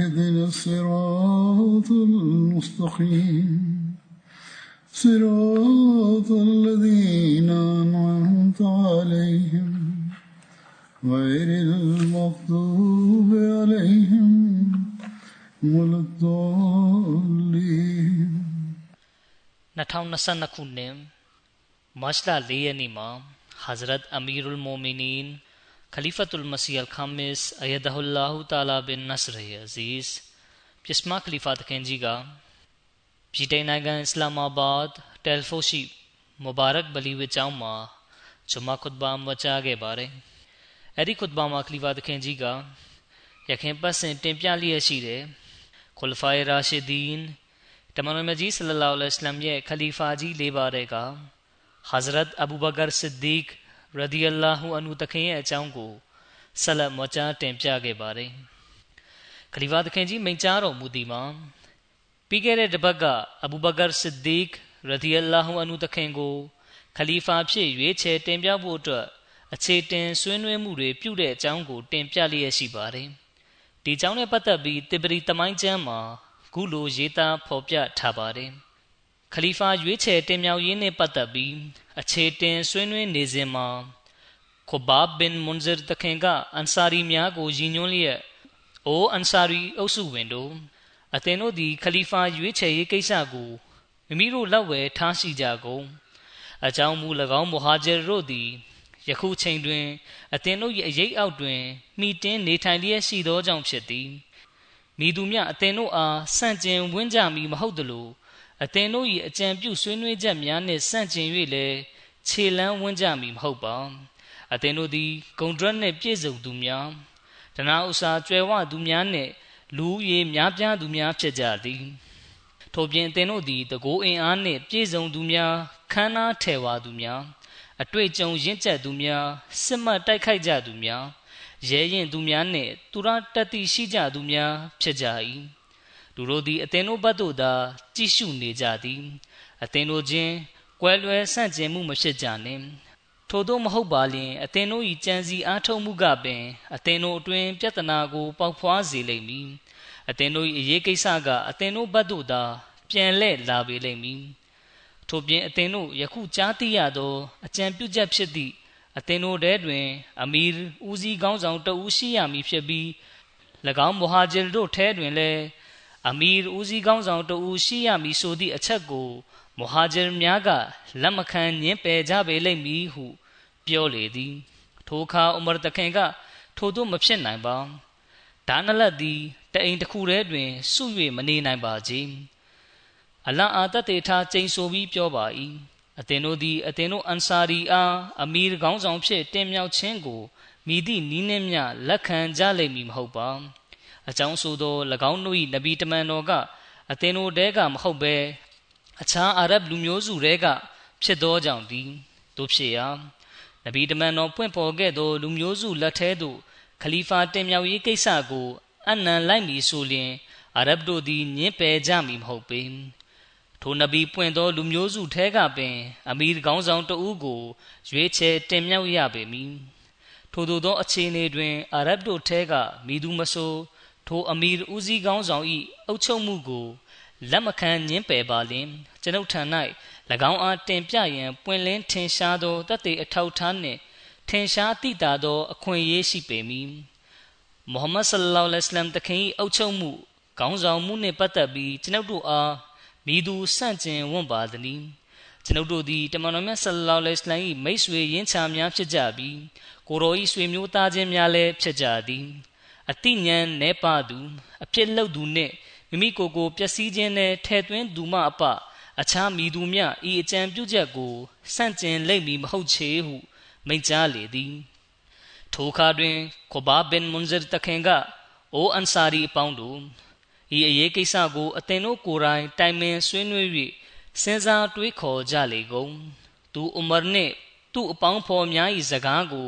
اهدنا الصراط المستقيم صراط الذين أنعمت عليهم غير المغضوب عليهم ولا الضالين 2022ခုနှစ်မတ်လ4ရက်နေ့မှာ Hazrat Amirul Mominin Khalifatul Masih Al-Khamis Ayadahullah Ta'ala bin Nasr Aziz ပြစ်မခလီဖာတခင်ကြီးကပြည်တိုင်နိုင်ငံအစ္စလာမာဘတ်တယ်လ်ဖိုရှိမူဘာရက်ဘလီဝေကျောင်းမှာဂျမာခွတ်ဘာမချခဲ့ ပါတယ်။အဲ့ဒီခွတ်ဘာမှာခလီဖာတခင်ကြီးကရခင်ပတ်စဉ်တင်ပြလျက်ရှိတဲ့ခွလဖိုင်ရာရှီဒီန်တမန်တော်မြတ်ကြီးဆလလောလ္လဟ်အလัยဟိဝါစလမ်ရဲ့ခလီဖာကြီးလေးပါးတဲ့က Hazrat Abu Bakr Siddiq ရဒီအလာဟူအန်ဟူတခင်ရဲ့အကြောင်းကိုဆက်လက်မကြားတင်ပြခဲ့ပါတယ်။ခလီဖာတခင်ကြီးမိန့်ကြားတော်မူသည်မှာပြီးခဲ့တဲ့တပတ်ကအဘူဘကာဆစ်ဒီကရဒီအလာဟူအန်ဟူတခင်ကိုခလီဖာဖြစ်ရွေးချယ်တင်ပြဖို့အတွက်အခြေတင်ဆွေးနွေးမှုတွေပြုတဲ့အကြောင်းကိုတင်ပြလျက်ရှိပါတယ်။ဒီအကြောင်းနဲ့ပတ်သက်ပြီးတေပရီတမိုင်းကျမ်းမှာခုလိုရေးသားဖော်ပြထားပါတယ်။ ခလီဖာရွေးချယ်တင်မြှောက်ရေးနဲ့ပတ်သက်ပြီးအခြေတင်ဆွေးနွေးနေစဉ်မှာခိုဘာဘင်မွန်ဇာတခင်ကအန်ဆာရီများကိုရည်ညွှန်းလျက်အိုအန်ဆာရီအုပ်စုဝင်တို့အသင်တို့သည်ခလီဖာရွေးချယ်ရေးကိစ္စကိုမိမိတို့လက်ဝဲထားရှိကြကုန်အကြောင်းမူ၎င်းမဟာဂျရတို့သည်ယခုချိန်တွင်အသင်တို့၏အရေးအောက်တွင်မိတင်းနေထိုင်လျက်ရှိသောကြောင့်ဖြစ်သည်မိသူမြအသင်တို့အားစန့်ကျင်ဝန်းကြမီမဟုတ်သလို အသင်တို့၏အကြံပြုဆွေးနွေးချက်များနှင့်စန့်ကျင်၍လည်းခြေလန်းဝန်းကြမီမဟုတ်ပါအသင်တို့သည်ဂုံဒရက်နှင့်ပြည့်စုံသူများတနာဥစာကျွယ်ဝသူများနှင့်လူရည်များပြားသူများဖြစ်ကြသည်ထို့ပြင်အသင်တို့သည်တကိုးအင်အားနှင့်ပြည့်စုံသူများခမ်းနားထဲဝါသူများအတွေ့အကြုံရင့်ကျက်သူများစစ်မှတ်တိုက်ခိုက်ကြသူများရဲရင်သူများနှင့်သူရတတိရှိကြသူများဖြစ်ကြ၏ လူတို့သည်အသင်တို့ဘတ်တို့သာကြည့်ရှုနေကြသည်အသင်တို့ချင်းကွဲလွဲဆန့်ကျင်မှုမဖြစ်ကြနှင့်ထို့သောမဟုတ်ပါလျင်အသင်တို့၏ကြံစီအားထုတ်မှုကပင်အသင်တို့အတွင်ပြဿနာကိုပေါက်ဖွားစေလိမ့်မည်အသင်တို့၏အရေးကိစ္စကအသင်တို့ဘတ်တို့သာပြန်လှည့်လာပေလိမ့်မည်ထို့ပြင်အသင်တို့ယခုကြားသိရသောအကြံပြုချက်ဖြစ်သည့်အသင်တို့ထဲတွင် အမီဦးစီးကောင်းဆောင်တဦးရှိရမည်ဖြစ်ပြီး၎င်းမူဟာဂျီတို့ထဲတွင်လည်း အမီဦးစီးကောင်းဆောင်တဦးရှိရမည်ဆိုသည့်အချက်ကိုမူဟာဂျီများကလက်မခံညှင်းပယ်ကြပေလိမ့်မည်ဟု ပြောလေသည်ထိုအခါဥမရတခင်က ထို့သို့မဖြစ်နိုင်ပါဒါနလတ်သည်တအိမ်တစ်ခုထဲတွင်စု၍မနေနိုင်ပါကြအလံအာတတေထားကျိန်ဆိုပြီးပြောပါ၏အသင်တို့သည်အသင်တို့အန်ဆာရီအားအမီရကောင်းဆောင်ဖြစ်တင်မြောက်ခြင်းကိုမိသည့်နီးနှင်းမြလက်ခံကြလိမ့်မည်မဟုတ်ပါ အကြောင်းဆိုသော၎င်းတို့၏နဗီတမန်တော်ကအသင်တို့တဲကမဟုတ်ဘဲအခြားအာရဗ်လူမျိုးစုတဲကဖြစ်သောကြောင့်သည်တို့ဖြစ်ရာနဗီတမန်တော်ပွင့်ပေါ်ခဲ့သောလူမျိုးစုလက်ထဲသို့ခလီဖာတင်မြောက်ရေးကိစ္စကိုအနံလိုက်မည်ဆိုလျှင်အာရဗ်တို့သည်ညှင်းပယ်ကြမည်မဟုတ်ပေထိုနဗီပွင့်သောလူမျိုးစုထဲကပင် အမီကောင်းဆောင်တဦးကိုရွေးချယ်တင်မြှောက်ရပေမည်ထို့သောအခြေအနေတွင်အာရဗ်တို့ထဲကမိသူမဆို ထိုအမီဦးစီးကောင်းဆောင်၏အုပ်ချုပ်မှုကိုလက်မခံညှင်းပယ်ပါလျင်ကျွန်ုပ်ထံ၌၎င်းအားတင်ပြရန်ပွင့်လင်းထင်ရှားသောတသက်အထောက်ထားနှင့်ထထင်ရှားသိတာသော အခွင့်အရေးရှိပေမည်မုဟမ္မဒ်ဆလ္လာလဟ်အလိုင်းမ်တခင်၏အုပ်ချုပ်မှုခေါင်းဆောင်မှုနှင့်ပတ်သက်ပြီးကျွန်ုပ်တို့အားမိသူဆန့်ကျင်ဝန့်ပါသည်ကျွန်ုပ်တို့သည်တမန်တော်မြတ်ဆလ္လာလဟ်အလိုင်းမ်မိတ်ဆွေရင်းချာများဖြစ်ကြပြီးကိုရော၏ဆွေမျိုးသားချင်းများလည်းဖြစ်ကြသည် အတိညာဏ်နေပါသူအဖြစ်လောက်သူနှင့်မိမိကိုယ်ကိုပျက်စီးခြင်းနဲ့ထဲသွင်းသူမှအပအခြားမိသူများဤအကြံပြုချက်ကိုဆန့်ကျင်လိမ့်မည်မဟုတ်ချေဟုမိန့်ကြားလေသည်ထိုအခါတွင်ခိုဘာဘင်မွန်ဇာတခင်ကအိုအန်ဆာရီအပေါင်းတို့ဤအရေးကိစ္စကိုအသင်တို့ကိုယ်တိုင်တိုင်ပင်ဆွေးနွေး၍စဉ်းစားတွေးခေါ်ကြလေကုန်သူဥမာနှင့်သူ့အပေါင်းဖော်များ၏စကားကို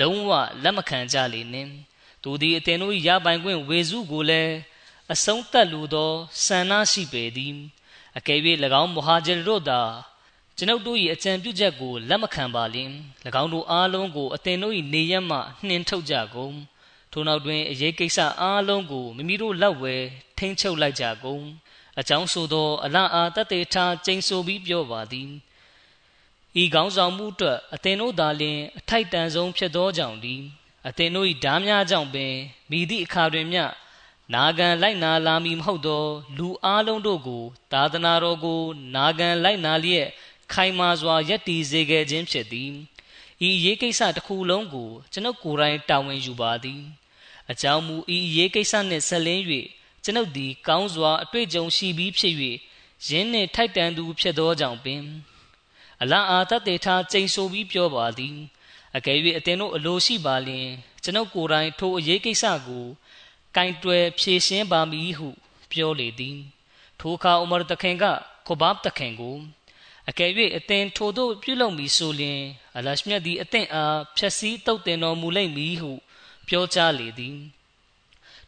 လုံးဝလက်မခံကြလေနှင့် သူသည်အသင်တို့၏ရပိုင်ခွင့်ဝေစုကိုလည်းအဆုံးသတ်လိုသောဆန္ဒရှိပေသည်အကယ်၍၎င်းမဟာဂျီတို့သာကျွန်ုပ်တို့၏အကြံပြုချက်ကိုလက်မခံပါလျင်၎င်းတို့အားလုံးကိုအသင်တို့၏နေရက်မှနှင်ထုတ်ကြကုန်ထို့နောက်တွင်အရေးကိစ္စအားလုံးကိုမိမိတို့လက်ဝဲထိန်းချုပ်လိုက်ကြကုန်အကြောင်းဆိုသောအလားအားတသက်ထားကျိန်ဆိုပြီးပြောပါသည်ဤကောင်းဆောင်မှုအတွက်အသင်တို့သာလျှင်အထိုက်တန်ဆုံးဖြစ်သောကြောင့်သည် အသင်တို့၏ဓာများကြောင့်ပင်မိသည့်အခါတွင်မျှနာဂံလိုက်နာလာမည်မဟုတ်သော လူအားလုံးတို့ကို သာသနာတော်ကို နာဂံလိုက်နာလျက်ခိုင်မာစွာယက်တည်စေခဲ့ခြင်းဖြစ်သည်ဤရေးကိစ္စတစ်ခုလုံးကိုကျွန်ုပ်ကိုယ်တိုင်တာဝန်ယူပါသည် အကြောင်းမူဤရေးကိစ္စနှင့်ဆက်လင်း၍ကျွန်ုပ်သည်ကောင်းစွာအတွေ့အကြုံရှိပြီးဖြစ်၍ယင်းနှင့်ထိုက်တန်သူဖြစ်သောကြောင့်ပင် အလားအာတတေထားကျိန်ဆိုပြီးပြောပါသည် အကယ်၍အသင်တို့အလိုရှိပါလျင်ကျွန်ုပ်ကိုယ်တိုင်ထိုအရေးကိစ္စကိုကင်တွယ်ဖြေရှင်းပါမည်ဟုပြောလေသည် ထိုအခါဥမာတခင်ကခိုဘတ်တခင်ကိုအကယ်၍အသင်ထိုသို့ပြုလုပ်မည်ဆိုလျှင်အလရှမြတ်သည်အသင်အားဖြက်စီးတုတ်တင်တော်မူလိမ့်မည်ဟုပြောကြားလေသည်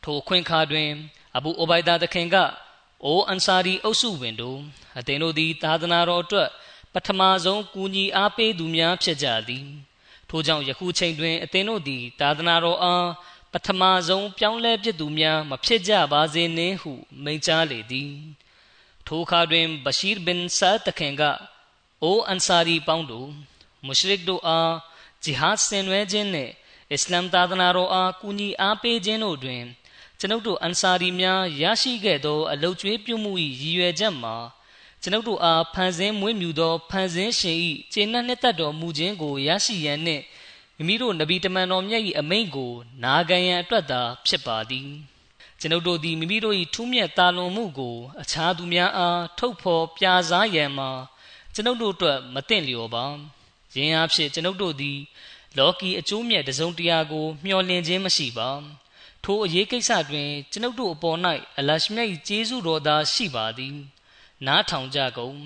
ထိုခွင့်ခါတွင် အဘူအိုဘိုင်ဒါတခင်ကအိုအန်ဆာရီအုပ်စုဝင်တို့အသင်တို့သည်သာသနာတော်အတွက်ပထမဆုံးကူညီအားပေးသူများဖြစ်ကြသည် ထို့ကြောင့်ယခုချိန်တွင်အသင်တို့သည်သာသနာတော်အားပထမဆုံးပြောင်းလဲပြစ်သူများမဖြစ်ကြပါစေနှင့်ဟုမိန့်ကြားလေသည်ထိုအခါတွင်ဘရှိရ်ဘင်ဆာတခင်ကအိုအန်ဆာရီပေါင်းတို့မုရှရစ်တို့အားဂျီဟတ်ဆင်နွှဲခြင်းနှင့်အစ္စလမ်သာသနာတော်အားကူညီအားပေးခြင်းတို့တွင်ကျွန်ုပ်တို့အန်ဆာရီများရရှိခဲ့သောအလုတ်ကျွေးပြုမှု၏ရည်ရွယ်ချက်မှာ ကျွန်ုပ်တို့အားဖန်ဆင်းမွေးမြူသောဖန်ဆင်းရှင်၏ခြေနှက်နှစ်သက်တော်မူခြင်းကိုရရှိရန်နှင့်မိမိတို့နဗီတမန်တော်မြတ်၏အမိန့်ကိုနာခံရန်အတွက်သာဖြစ်ပါသည်ကျွန်ုပ်တို့သည်မိမိတို့၏ထူးမြတ်တာလွန်မှုကို အခြားသူများအားထုတ်ဖော်ပြစားရန်မှာကျွန်ုပ်တို့အတွက်မသင့်လျော်ပါယင်းအဖြစ်ကျွန်ုပ်တို့သည် လော်ကီအကျိုးမြတ်တစုံတရာကို မျှော်လင့်ခြင်းမရှိပါထိုအရေးကိစ္စတွင် ကျွန်ုပ်တို့အပေါ်၌အလရှမြတ်၏ကျေးဇူးတော်သာရှိပါသည် နားထောင်ကြကုန်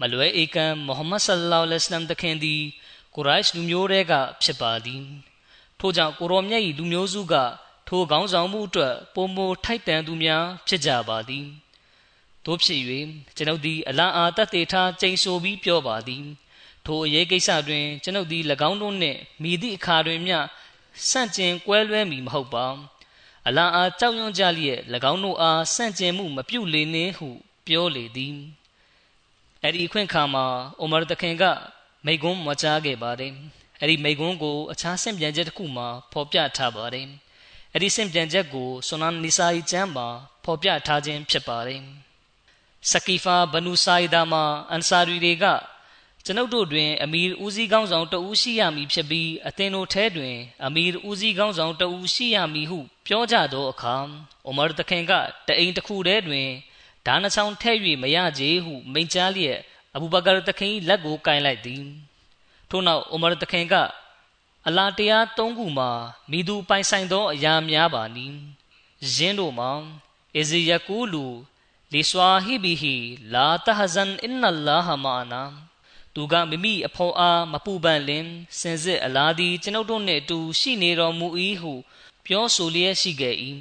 မလွဲဧကန်မုဟမ္မဒ်ဆလ္လာလဟ်အလัยဟိဝါစလမ်တခင်သည်ကိုရိုက်လူမျိုးတွေကဖြစ်ပါသည်ထို့ကြောင့်ကိုရောမြတ်၏လူမျိုးစုကထိုခေါင်းဆောင်မှုအတွက်ပုံမထိုက်တန်သူများဖြစ်ကြပါသည်တို့ဖြစ်၍ကျွန်ုပ်သည်အလားအာတတ်သေးထားကြိမ်ဆိုပြီးပြောပါသည်ထိုအရေးကိစ္စတွင်ကျွန်ုပ်သည်၎င်းတို့နှင့်မိသည့်အခါတွင်မျှဆန့်ကျင်ကွဲလွဲမည်မဟုတ်ပါအလားအားကြောက်ရွံ့ကြလျက်၎င်းတို့အားဆန့်ကျင်မှုမပြုလေနှင့်ဟု ပြောလေသည်အဲ့ဒီခွင့်ခါမှာအိုမာတခင်ကမိကွန်းမကြားခဲ့ပါတယ်အဲ့ဒီမိကွန်းကိုအခြားဆင့်ပြန်ချက်တစ်ခုမှာဖော်ပြထားပါတယ်အဲ့ဒီဆင့်ပြန်ချက်ကိုဆွန်နန်နီစာအီကျမ်းမှာဖော်ပြထားခြင်းဖြစ်ပါတယ်စကီဖာဘနူဆိုင်ဒါမှာအန်ဆာရီတွေကကျွန်ုပ်တို့တွင်အမီရ်ဦးစီးကောင်းဆောင်တဦးရှိရမည်ဖြစ်ပြီးအသင်တို့ထဲတွင်အမီရ်ဦးစီးကောင်းဆောင်တဦးရှိရမည်ဟု ပြောကြသောအခါအိုမာတခင်ကတအိမ်တစ်ခုတည်းတွင် ဒါနဆောင်ထဲ့၍မရကြဟုမိန့်ကြားလျက်အဘူဘကာတခင်လက်ကိုကင်လိုက်သည်ထို့နောက်အိုမာတခင်ကအလာတရား၃ခုမှာမိသူပိုင်ဆိုင်သောအရာများပါနီယင်းတို့မှာအဇီယကူလူလီဆွာဟီဘီဟီလာတဟဇန်အင်နလာဟမာနာသူကမိမိအဖော်အားမပူပန်လင်စင်စစ်အလားသည်ကျွန်ုပ်တို့နှင့်အတူရှိနေတော်မူ၏ဟု ပြောဆိုလျက်ရှိခဲ့၏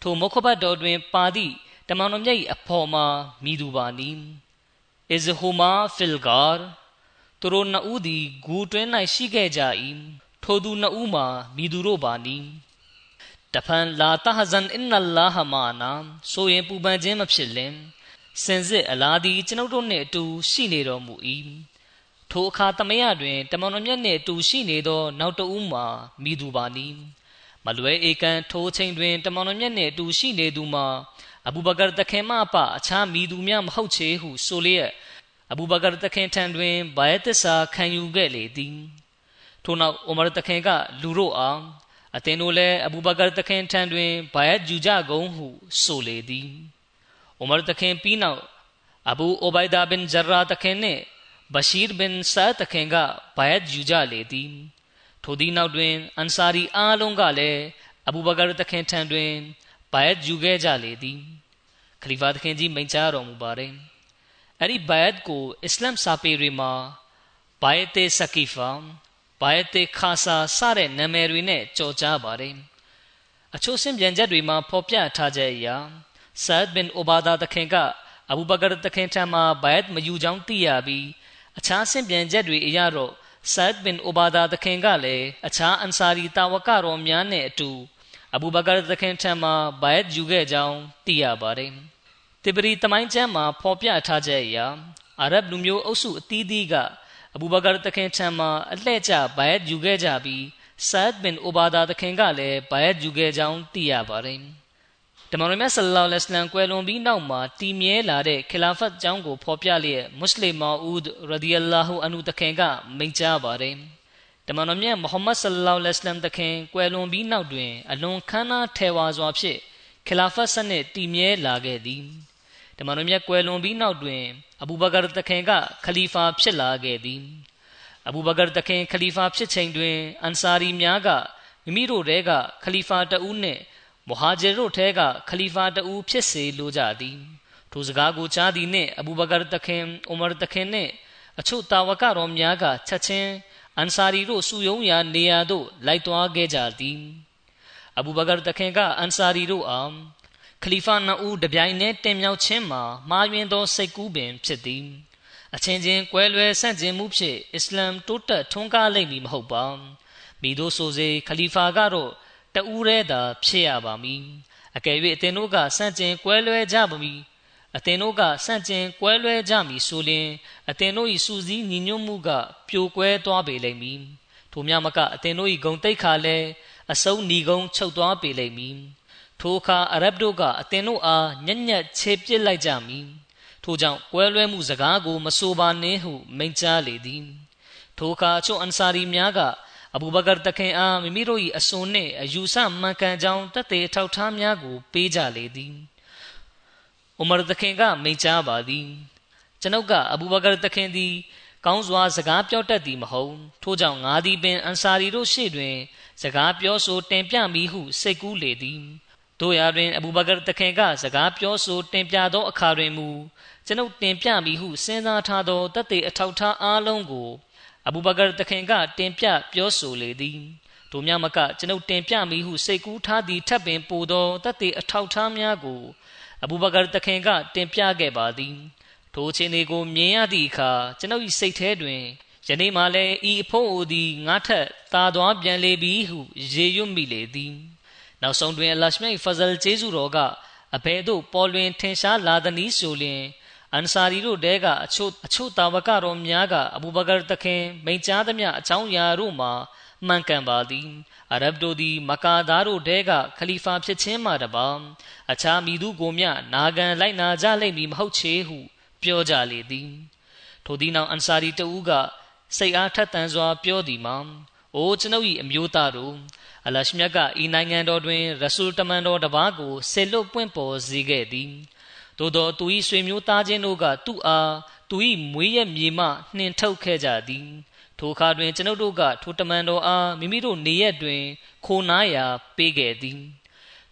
ထိုမုခဘတ်တော်တွင်ပါသည့် တမန်တော်မြတ်၏အဖော်မှာမိသူပါနီအစ်ဟူမာဖီလ်ဂါသူတို့နှစ်ဦးသည်ဂူတွင်း၌ရှိခဲ့ကြ၏ထိုသူနှစ်ဦးမှာမိသူတို့ပါနီတဖန်လာတဟဇန်အင်နလာဟမာနာဆိုရင်ပူပန်ခြင်းမဖြစ်လင်စင်စစ်အလားဒီကျွန်ုပ်တို့နှင့်အတူရှိနေတော်မူ၏ထိုအခါသမယတွင်တမန်တော်မြတ်နှင့်တူရှိနေသော နောက်တဦးမှာမိသူပါနီမလွဲဧကန်ထိုချိန်တွင်တမန်တော်မြတ်နှင့်တူရှိနေသူမှာ အဘူဘကာတခင်မအပအခြားမိသူများမဟုတ်ချေဟုဆိုလျက်အဘူဘကာတခင်ထံတွင်ဘာယသစ္စာခံယူခဲ့လေသည်ထို့နောက်အိုမာတခင်ကလူတို့အားအသင်တို့လည်းအဘူဘကာတခင်ထံတွင်ဘာယယူကြကုန်ဟုဆိုလေသည်အိုမာတခင်ပြီးနောက်အဘူအိုဘိုင်ဒါဘင်ဂျရာတခင်နှင့်ဘရှီရ်ဘင်ဆာတခင်ကဘာယယူကြလေသည်ထိုသည့်နောက်တွင်အန်ဆာရီအားလုံးကလည်းအဘူဘကာတခင်ထံတွင် ဘာယယူခဲ့ကြလေသည်ခလီဖာတခင်ကြီးမိန့်ကြားတော်မူပါတယ်အဲ့ဒီဘိုင်တ်ကိုအစ္စလမ်စာပေတွေမှာဘိုင်တေစကီဖာဘိုင်တေခါဆာစတဲ့နာမည်တွေနဲ့ကြော်ကြားပါတယ်အချို့စင်ပြန်ချက်တွေမှာဖော်ပြထားချက်အရဆာဒ်ဘင်အိုဘာဒါတခင်ကအဘူဘကာတခင်ထံမှာဘိုင်တ်မယူကြောင်းသိရပြီးအခြားစင်ပြန်ချက်တွေအရတော့ဆာဒ်ဘင်အိုဘာဒါတခင်ကလည်းအခြားအန်ဆာရီတာဝကတော်များနဲ့အတူ အဘူဘကာတခင်ထံမှာဘိုင်တ်ယူခဲ့ကြောင်းသိရပါတယ်တေပရီတမိုင်းကျမ်းမှာဖော်ပြထားချက်အရအာရဗ်လူမျိုးအုပ်စုအသီးသီးကအဘူဘကာတခင်ထံမှာအလှဲ့ကျဘိုင်တ်ယူခဲ့ကြပြီးဆာဒ်ဘင်အိုဘာဒါတခင်ကလည်းဘိုင်တ်ယူခဲ့ကြောင်းသိရပါတယ်တမန်တော်မြတ်ဆလ္လာလဟ်အလိုင်းကွယ်လွန်ပြီးနောက်မှာတည်မြဲလာတဲ့ခလာဖတ်ကျောင်းကိုဖော်ပြလျက်မွတ်စလင်မာဦးဒ်ရဒီအလာဟူအန်ဟူတခင်ကမိန့်ကြားပါတယ် တမန်တော်မြတ်မုဟမ္မဒ်ဆလ္လာလဟ်အလိုင်းတခင်ကွယ်လွန်ပြီးနောက်တွင် အလွန်ခမ်းနားထဲဝါစွာဖြင့်ခလာဖတ်စနစ်တည်မြဲလာခဲ့သည်တမန်တော်မြတ်ကွယ်လွန်ပြီးနောက်တွင် အဘူဘကာတခင်ကခလီဖာဖြစ်လာခဲ့သည်အဘူဘကာတခင်ခလီဖာဖြစ်ချိန်တွင်အန်ဆာရီများကမိမိတို့တဲကခလီဖာတဦးနှင့်မဟာဂျီတို့ထဲကခလီဖာတဦးဖြစ်စေလိုကြသည်ထိုစကားကိုကြားသည်နှင့်အဘူဘကာတခင်အိုမာတခင်နှင့်အချို့တာဝကတော်များကချက်ချင်း အန်ဆာရီတို့စုယုံရာနေရာသို့လိုက်သွားခဲ့ကြသည်အဘူဘကာတခင်ကအန်ဆာရီတို့အားခလီဖာနှစ်ဦးတပြိုင်တည်းတင်မြောက်ခြင်းမှာမှားယွင်းသောစိတ်ကူးပင်ဖြစ်သည်အချင်းချင်းကွဲလွဲဆန့်ကျင်မှုဖြင့်အစ္စလမ်တိုးတက်ထွန်းကားလိမ့်မည်မဟုတ်ပါမိတို့ဆိုစေခလီဖာကတော့တဦးတည်းသာဖြစ်ရပါမည်အကယ်၍အသင်တို့ကဆန့်ကျင်ကွဲလွဲကြပါမည် အသင်တို့ကဆန့်ကျင်ကွဲလွဲကြမည်ဆိုလျှင်အသင်တို့၏စူးစီးညီညွတ်မှုကပြိုကွဲသွားပေလိမ့်မည်ထို့မြမကအသင်တို့၏ဂုံတိတ်ခါလည်းအစုံညီကုံချုပ်သွားပေလိမ့်မည်ထိုအခါအရဗ်တို့ကအသင်တို့အားညံ့ညက်ခြေပစ်လိုက်ကြမည်ထို့ကြောင့်ကွဲလွဲမှုစကားကိုမဆိုပါနှင့်ဟုမိန့်ကြားလေသည်ထိုအခါချို့အန်ဆာရီများကအဘူဘကာတခင်အားမိမိတို့၏အစွန်နှင့်အယူဆမှန်ကန်ကြောင်းတသက်ထောက်ထားများကိုပေးကြလေသည် ဥမာတခင်ကမိန့်ကြားပါသည်ကျွန်ုပ်ကအဘူဘကာတခင်သည် ကောင်းစွာစကားပြောတတ်သည်မဟုတ်ထို့ကြောင့်ငါသည်ပင်အန်ဆာရီတို့ရှေ့တွင် စကားပြောဆိုတင်ပြမိဟုစိတ်ကူးလေသည်တို့ရာတွင်အဘူဘကာတခင်ကစကားပြောဆိုတင်ပြသောအခါတွင်မူကျွန်ုပ်တင်ပြမိဟုစဉ်းစားထားသောတသက်အထောက်ထားအားလုံးကိုအဘူဘကာတခင်ကတင်ပြပြောဆိုလေသည်တို့များမကကျွန်ုပ်တင်ပြမိဟုစိတ်ကူးထားသည့်ထပ်ပင်ပိုသောတသက်အထောက်ထားများကို အဘူဘကာတခင်က တင်ပြခဲ့ပါသည်ထိုချင်းတွေကိုမြင်ရသည့်အခါကျွန်ုပ်၏စိတ်ထဲတွင်ယနေ့မှလည်းဤအဖို့အိုသည်ငါထက်သာသွားပြန်လေပြီဟုရေရွတ်မိလေသည်နောက်ဆုံးတွင်အလရှမိတ်ဖဇလ်ကျေးဇူးတော်ကအဘယ်သို့ပေါ်လွင်ထင်ရှားလာသနည်းဆိုလျှင်အန်ဆာရီတို့တဲကအချို့အချို့တာဝကတော်များကအဘူဘကာတခင်မိန့်ကြားသမျှအကြောင်းအရာတို့မှာ မှန်ကန်ပါသည်အရဗ်တို့သည်မကာသားတို့တဲကခလီဖာဖြစ်ခြင်းမှတပါအခြားမိသူကိုမျှနာခံလိုက်နာကြလိမ့်မည်မဟုတ်ချေဟု ပြောကြလေသည်ထိုသည်နောက်အန်ဆာရီတဦးကစိတ်အားထက်သန်စွာ ပြောသည်မှာအိုကျွန်ုပ်၏အမျိုးသားတို့အလရှမြတ်ကဤနိုင်ငံတော်တွင်ရဆူလ်တမန်တော်တပါးကိုဆေလွတ်ပွင့်ပေါ်စေခဲ့သည်သို့သောသူ၏ဆွေမျိုးသားချင်းတို့ကသူ့အားသူ၏မွေးရမြေမှနှင်ထုတ်ခဲ့ကြသည် ထိုအခါတွင် ကျွန်ုပ်တို့က ထိုတမန်တော်အား မိမိတို့နေရက်တွင် ခိုနားရာပေးခဲ့သည်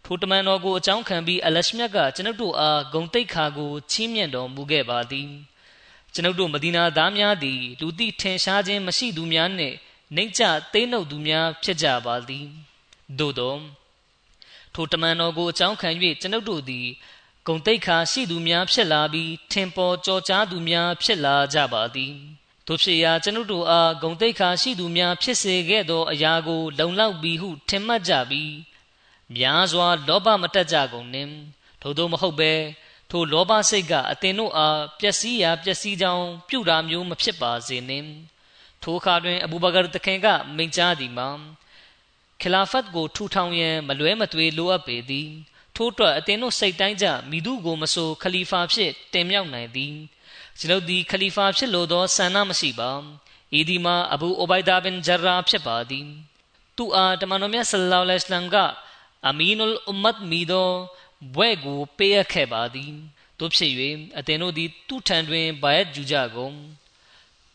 ထိုတမန်တော်ကို အကြောင်းခံပြီး အလရှမြတ်က ကျွန်ုပ်တို့အား ဂုံတိတ်ခါကို ချီးမြှင့်တော်မူခဲ့ပါသည် ကျွန်ုပ်တို့ မဒီနာသားများသည် လူသိထင်ရှားခြင်းမရှိသူများနှင့်နှိမ့်ချသိမ်းနှုတ်သူများ ဖြစ်ကြပါသည် သို့သောထိုတမန်တော်ကို အကြောင်းခံ၍ကျွန်ုပ်တို့သည် ဂုံတိတ်ခါရှိသူများ ဖြစ်လာပြီး ထင်ပေါ်ကြောကြားသူများ ဖြစ်လာကြပါသည် တို့ဖြစ်ရာကျွန်ုပ်တို့အားဂုံတိတ်ခါရှိသူများဖြစ်စေခဲ့သောအရာကို လုံလောက်ပြီးဟုထင်မှတ်ကြပြီးများစွာလောဘမတက်ကြကုန်နှင့်ထို့သောမဟုတ်ပဲထိုလောဘစိတ်ကအသင်တို့အားပျက်စီးရာပျက်စီးကြောင်းပြုတာမျိုးမဖြစ်ပါစေနှင့်ထိုအခါတွင်အဘူဘကာတခင်ကမိန့်ကြားသည်မှာခလာဖတ်ကိုထူထောင်ရန်မလွဲမသွေလိုအပ်ပေသည် ထို့အတွက်အသင်တို့စိတ်တိုင်းကြမိသူကိုမဆိုခလီဖာဖြစ်တင်မြှောက်နိုင်သည်ကျွန်ုပ်သည်ခလီဖာဖြစ်လိုသောဆန္ဒမရှိပါဤဒီမှာအဘူအိုဘိုင်ဒါဘင်ဂျရာဖြစ်ပါသည်သူအားတမန်တော်မြတ်ဆလ္လာလဟ်အလัยဟ်ကအမီနုလ်အွမ်မတ်မီသောဘွဲ့ကိုပေးအပ်ခဲ့ပါသည်တို့ဖြစ်၍အသင်တို့သည်သူ့ထံတွင်ဘာယတ်ယူကြကုန်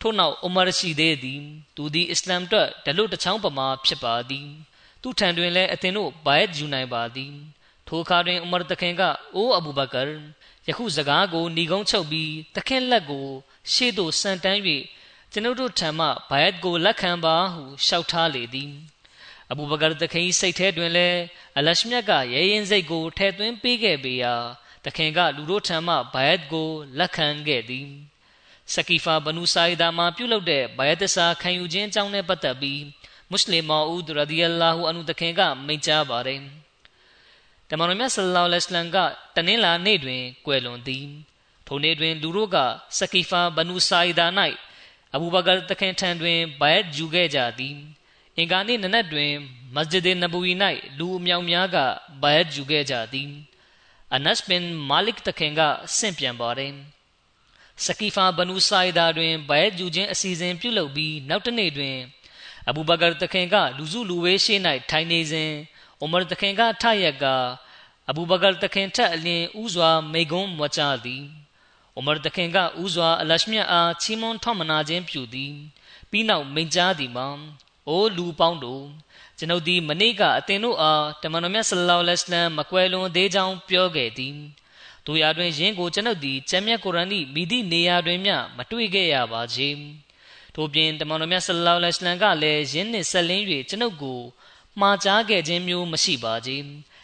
ထို့နောက်အူမာရှိသေးသည်သူသည်အစ္စလာမ်အတွက်ဒလွတ်တချောင်းပမာဖြစ်ပါသည်သူ့ထံတွင်လည်းအသင်တို့ဘာယတ်ယူနိုင်ပါသည် ထိုအခါတွင်အူမာတခင်ကအိုးအဘူဘကာယခုစကားကိုဏီကုန်းချုပ်ပြီးတခင်လက်ကို ရှေ့သို့ဆန်တန်း၍ကျွန်ုပ်တို့ထံမှဘာယတ်ကိုလက်ခံပါဟုလျှောက်ထားလေသည်အဘူဘကာတခင်စိတ်ထဲတွင်လည်းအလရှမြတ်ကရဲရင်စိတ်ကိုထဲ့သွင်းပေးခဲ့ပေရာတခင်ကလူတို့ထံမှဘိုင်ယတ်ကိုလက်ခံခဲ့သည်စကီဖာဘနူဆိုင်ဒါမှာပြုလုပ်တဲ့ဘိုင်ယတ်စာခံယူခြင်းအကြောင်းနဲ့ပတ်သက်ပြီးမွတ်စလင်မောဦးရဒီအလာဟူအန်ဟူတခင်ကမိန့်ကြားပါတယ် တမန်တော်မြတ်ဆလ္လာလဟ်အလိုင်းကတနင်္လာနေ့တွင်ကွယ်လွန်သည်ထိုနေ့တွင်လူတို့ကစကီဖာဘနူဆိုင်ဒါ၌အဘူဘကာတခင်ထံတွင်ဘိုင်ယတ်ယူခဲ့ကြသည်အင်္ဂါနေ့နနက်တွင်မစဂျစ်နဘူဝီ၌လူအမြောက်များကဘိုင်ယတ်ယူခဲ့ကြသည်အနတ်ဘင်မာလစ်တခင်ကဆင့်ပြန်ပါတယ်စကီဖာဘနူဆိုင်ဒါတွင်ဘိုင်ဂျူချင်းအစီအစဉ်ပြုလုပ်ပြီးနောက်တစ်နေ့တွင်အဘူဘကာတခင်ကလူစုလူဝေးရှိ၌ထိုင်နေစဉ် အိုမာတခင်ကထရက်ကအဘူဘကာတခင်ထက်အလင်းဥစွာမိဂုံးမွချသည်အိုမာတခင်ကဥစွာအလရှမြတ်အားချီးမွမ်းထောက်မနာခြင်းပြုသည်ပြီးနောက်မိန့်ကြားသည်မှာအိုလူပေါင်းတို့ကျွန်ုပ်သည်မနေ့ကအသင်တို့အားတမန်တော်မြတ်ဆလ္လာလဟ်အလัยဟ်မကွယ်လွန်သေးကြောင်းပြောခဲ့သည်တို့ရာတွင်ယင်းကိုကျွန်ုပ်သည်ကျမ်းမြတ်ကုရ်အာန်၏မိသည့်နေရာတွင်မျှမတွေ့ခဲ့ရပါချေထို့ပြင်တမန်တော်မြတ်ဆလ္လာလဟ်အလัยဟ်ကလည်းယင်းနှင့်ဆက်လင်း၍ကျွန်ုပ်ကို မှားကြားခဲ့ခြင်းမျိုးမရှိပါချေ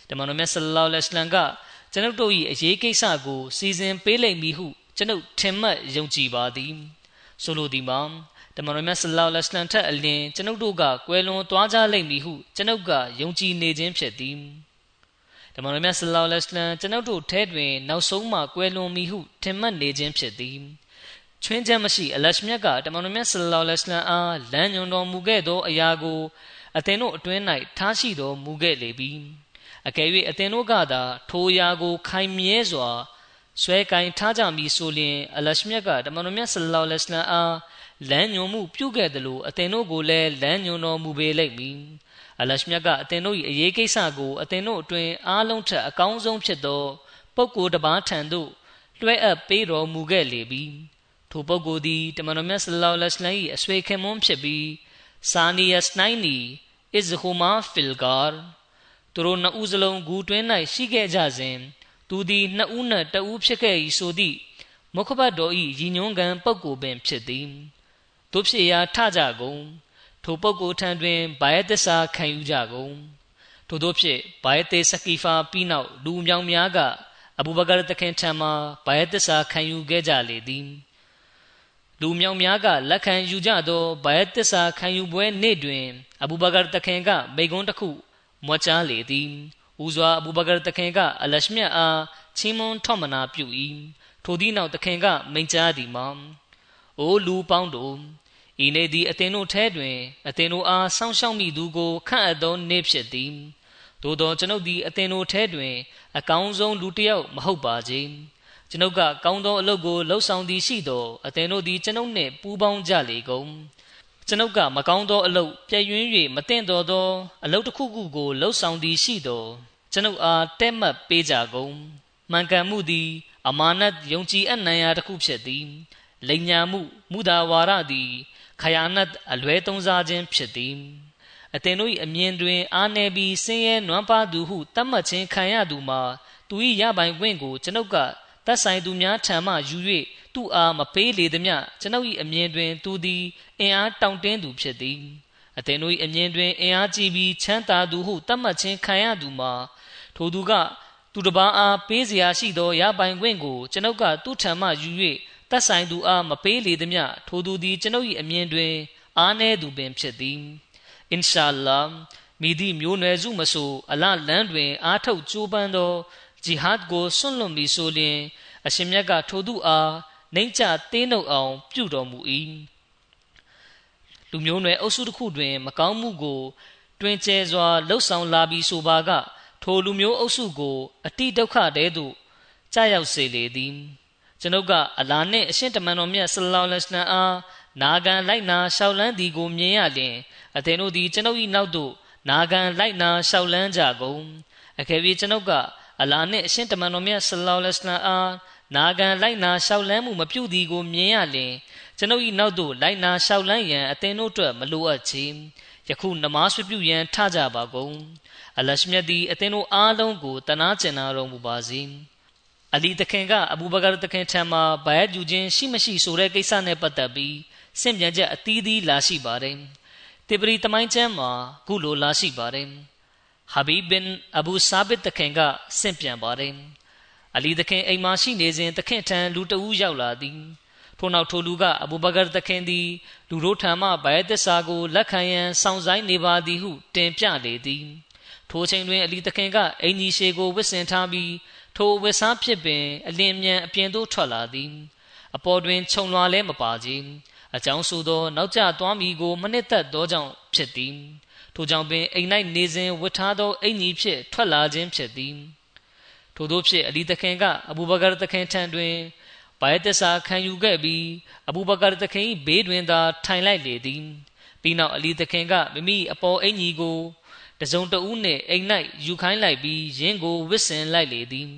တမန်တော်မြတ်ဆလ္လာလဟ်အလัยဟ်ကကျွန်ုပ်တို့၏အရေးကိစ္စကိုစီစဉ်ပေးလိမ့်မည်ဟုကျွန်ုပ်ထင်မှတ်ယုံကြည်ပါသည်ဆိုလိုသည်မှာတမန်တော်မြတ်ဆလောလ္လဟ်အလัยဟ်ထက်အလင်းကျွန်ုပ်တို့ကကွယ်လွန်သွားကြလိမ့်မည်ဟုကျွန်ုပ်ကယုံကြည်နေခြင်းဖြစ်သည်တမန်တော်မြတ်ဆလောလ္လဟ်အလัยဟ်ကျွန်ုပ်တို့ထဲတွင်နောက်ဆုံးမှကွယ်လွန်မည်ဟုထင်မှတ်နေခြင်းဖြစ်သည်ချွင်းချက်မရှိအလရှမြတ်ကတမန်တော်မြတ်ဆလောလ္လဟ်အလัยဟ်အားလမ်းညွှန်တော်မူခဲ့သောအရာကို အသင်တို့အတွင်း၌ထားရှိတော်မူခဲ့လေပြီအကယ်၍အသင်တို့ကသာထိုအရာကို ခိုင်မြဲစွာဆွဲကင်ထားကြမည်ဆိုလျှင်အလရှမြတ်ကတမန်တော်မြတ်ဆလောလ္လဟ်အလัยဟ်အားလမ်းညွန်မှုပြုခဲ့တယ်လို့အသင်တို့ကိုလည်းလမ်းညွန်တော်မူပေလိမ့်မည်အလရှမြတ်ကအသင်တို့၏အရေးကိစ္စကိုအသင်တို့အတွင်အားလုံးထက်အကောင်းဆုံးဖြစ်သောပုဂ္ဂိုလ်တစ်ပါးထံသို့လွှဲအပ်ပေးတော်မူခဲ့လေပြီထိုပုဂ္ဂိုလ်သည်တမန်တော်မြတ်ဆလ္လာလဟ်အလိုင်း၏အဆွေခင်မွန်းဖြစ်ပြီးစာနီယစနိုင်နီ အစ်ဟူမာဖီလ်ဂါသူတို့နှစ်ဦးစလုံးဂူတွင်း၌ရှိခဲ့ကြစဉ်သူသည်နှစ်ဦးနှင့်တဦးဖြစ်ခဲ့၏ဆိုသည့်မုခဘတ်တော်၏ရည်ညွှန်းခံပုဂ္ဂိုလ်ပင်ဖြစ်သည်တို့ဖြစ်ရာထကြကုန်ထိုပုဂ္ဂိုလ်ထံတွင်ဘာယသစ္စာခံယူကြကုန်ထို့သောဖြင့်ဘာယတေစကီဖာပြီးနောက်လူမြောင်များကအဘူဘကာတခင်ထံမှဘာယသစ္စာခံယူခဲ့ကြလေသည် လူမြောင်များကလက်ခံယူကြသောဘာယသစ္စာခံယူပွဲနေ့တွင် အဘူဘကာတခင်ကမိဂွန်းတစ်ခုမွှချလေသည်ဦးစွာအဘူဘကာတခင်ကအလရှမြတ်အားချီးမွမ်းထောက်မနာပြု၏ထိုသည့်နောက်တခင်ကမိန့်ကြားသည်မှာအိုလူပေါင်းတို့ဤနေ့သည်အသင်တို့ထဲတွင်အသင်တို့အားစောင့်ရှောက်မိသူကိုခန့်အပ်သောနေ့ဖြစ်သည်သို့သောကျွန်ုပ်သည်အသင်တို့ထဲတွင် အကောင်းဆုံးလူတစ်ယောက်မဟုတ်ပါချေ ကျွန်ုပ်ကကောင်းသောအလုပ်ကိုလှုပ်ဆောင်သည်ရှိသောအသင်တို့သည်ကျွန်ုပ်နှင့်ပူးပေါင်းကြလေကုန်ကျွန်ုပ်ကမကောင်းသောအလုပ်ပြည့်ယွင်း၍မသင့်တော်သောအလုပ်တစ်ခုခုကိုလှုပ်ဆောင်သည်ရှိသောကျွန်ုပ်အားတဲ့မှတ်ပေးကြကုန်မှန်ကန်မှုသည် အမာနတ်ယုံကြည်အပ်နိုင်ရာတစ်ခုဖြစ်သည်လိမ်ညာမှုမူဒါဝါရသည်ခယာနတ်အလွဲသုံးစားခြင်းဖြစ်သည်အသင်တို့၏အမြင်တွင် အာနယ်ပြီးဆင်းရဲနွမ်းပါသူဟုတတ်မှတ်ခြင်းခံရသူမှာသူ၏ရပိုင်ခွင့်ကိုကျွန်ုပ်က တတ်ဆိုင်သူများထံမှယူ၍သူ့အားမပေးလေသည်မြကျွန်ုပ်၏အမြင်တွင် သူသည်အင်အားတောင့်တင်းသူဖြစ်သည်အသင်တို့၏အမြင်တွင်အင်အားကြီးပြီးချမ်းသာသူဟုတတ်မှတ်ခြင်းခံရသူမှာထိုသူကသူတစ်ပါးအားပေးเสียရှိသောရပိုင်ခွင့်ကိုကျွန်ုပ်ကသူ့ထံမှယူ၍သက်ဆိုင်သူအားမပေးလေသည်မြထိုသူသည်ကျွန်ုပ်၏အမြင်တွင် အားနည်းသူပင်ဖြစ်သည်အင်ရှာလာမိသည့်မျိုးနွယ်စုမဆိုအလလန်းတွင် အားထုတ်ကြိုးပမ်းသော ဂျီဟတ်ကိုဆွန့်လွတ်ပြီးဆိုလျှင်အရှင်မြတ်ကထိုသူအားနှိမ့်ချတင်းနှုတ်အောင် ပြုတော်မူ၏လူမျိုးနွယ်အုပ်စုတစ်ခုတွင် မကောင်းမှုကို တွင်ကျဲစွာလှုပ်ဆောင်လာပြီးဆိုပါက ထိုလူမျိုးအုပ်စုကို အတိဒုက္ခတဲသို့ကြာရောက်စေလေသည်ကျွန်ုပ်ကအလာနှင့်အရှင်တမန်တော်မြတ်ဆလ္လာလဟ်အလัยဟိဝါစလမ်အားနာခံလိုက်နာရှောက်လန်းသည်ကိုမြင်ရလျင်အသင်တို့သည်ကျွန်ုပ်၏နောက်သို့နာခံလိုက်နာရှောက်လန်းကြကုန်အကယ်၍ကျွန်ုပ်က အလာနှင့်အရှင်တမန်တော်မြတ်ဆလ္လာလဟ်အလัยဟိဝါစလမ်အားနာခံလိုက်နာရှောက်လန်းမှုမပြုသည်ကိုမြင်ရလျင်ကျွန်ုပ်၏နောက်သို့လိုက်နာရှောက်လန်းရန်အသင်တို့အတွက်မလိုအပ်ချေယခုနမတ်ပြုရန်ထကြပါကုန်အလရှမြတ်သည်အသင်တို့အားလုံးကိုတနာကျင်နာတော်မူပါစေအလီတခင်ကအဘူဘကာတခင်ထံမှဘိုင်ယူခြင်းရှိမရှိဆိုတဲ့ကိစ္စနဲ့ပတ်သက်ပြီးစင့်ပြန်ချက်အသီးသီးလာရှိပါတယ်တေပရီတမိုင်းကျမ်းမှာခုလိုလာရှိပါတယ် ဟာဘီဘင်အဘူဆာဘစ်တခင်ကစင့်ပြန်ပါတယ်အလီတခင်အိမ်မှာရှိနေစဉ်တခင်ထံလူတဦးရောက်လာသည်ထို့နောက်ထိုလူကအဘူဘကာတခင်သည်လူတို့ထံမှဘိုင်သစ္စာကိုလက်ခံရန်စောင့်ဆိုင်နေပါသည်ဟုတင်ပြလေသည်ထိုချိန်တွင်အလီတခင်ကအင်ကြီးရှေကိုဝစ်စင်ထားပြီးထိုဝစ်စားဖြစ်ပင်အလင်းမြန်အပြင်သို့ထွက်လာသည်အပေါ်တွင်ခြုံလွှာလဲမပါကြအကြောင်းဆိုသော နောက်ကျသွားမည်ကိုမနှစ်သက်သောကြောင့်ဖြစ်သည် ထိုကြောင့်ပင်အိမ်၌နေစဉ်ဝတ်ထားသောအင်ကြီးဖြစ်ထွက်လာခြင်းဖြစ်သည်ထို့သောဖြင့်အလီတခင်ကအဘူဘကာတခင်ထံတွင်ဘိုင်တဆာခံယူခဲ့ပြီးအဘူဘကာတခင်၏ဘေးတွင်သာထိုင်လိုက်လေသည်ပြီးနောက်အလီတခင်ကမိမိအပေါ်အင်ကြီးကိုတစုံတဦးနှင့်အိမ်၌ယူခိုင်းလိုက်ပြီးရင်းကိုဝစ်စင်လိုက်လေသည်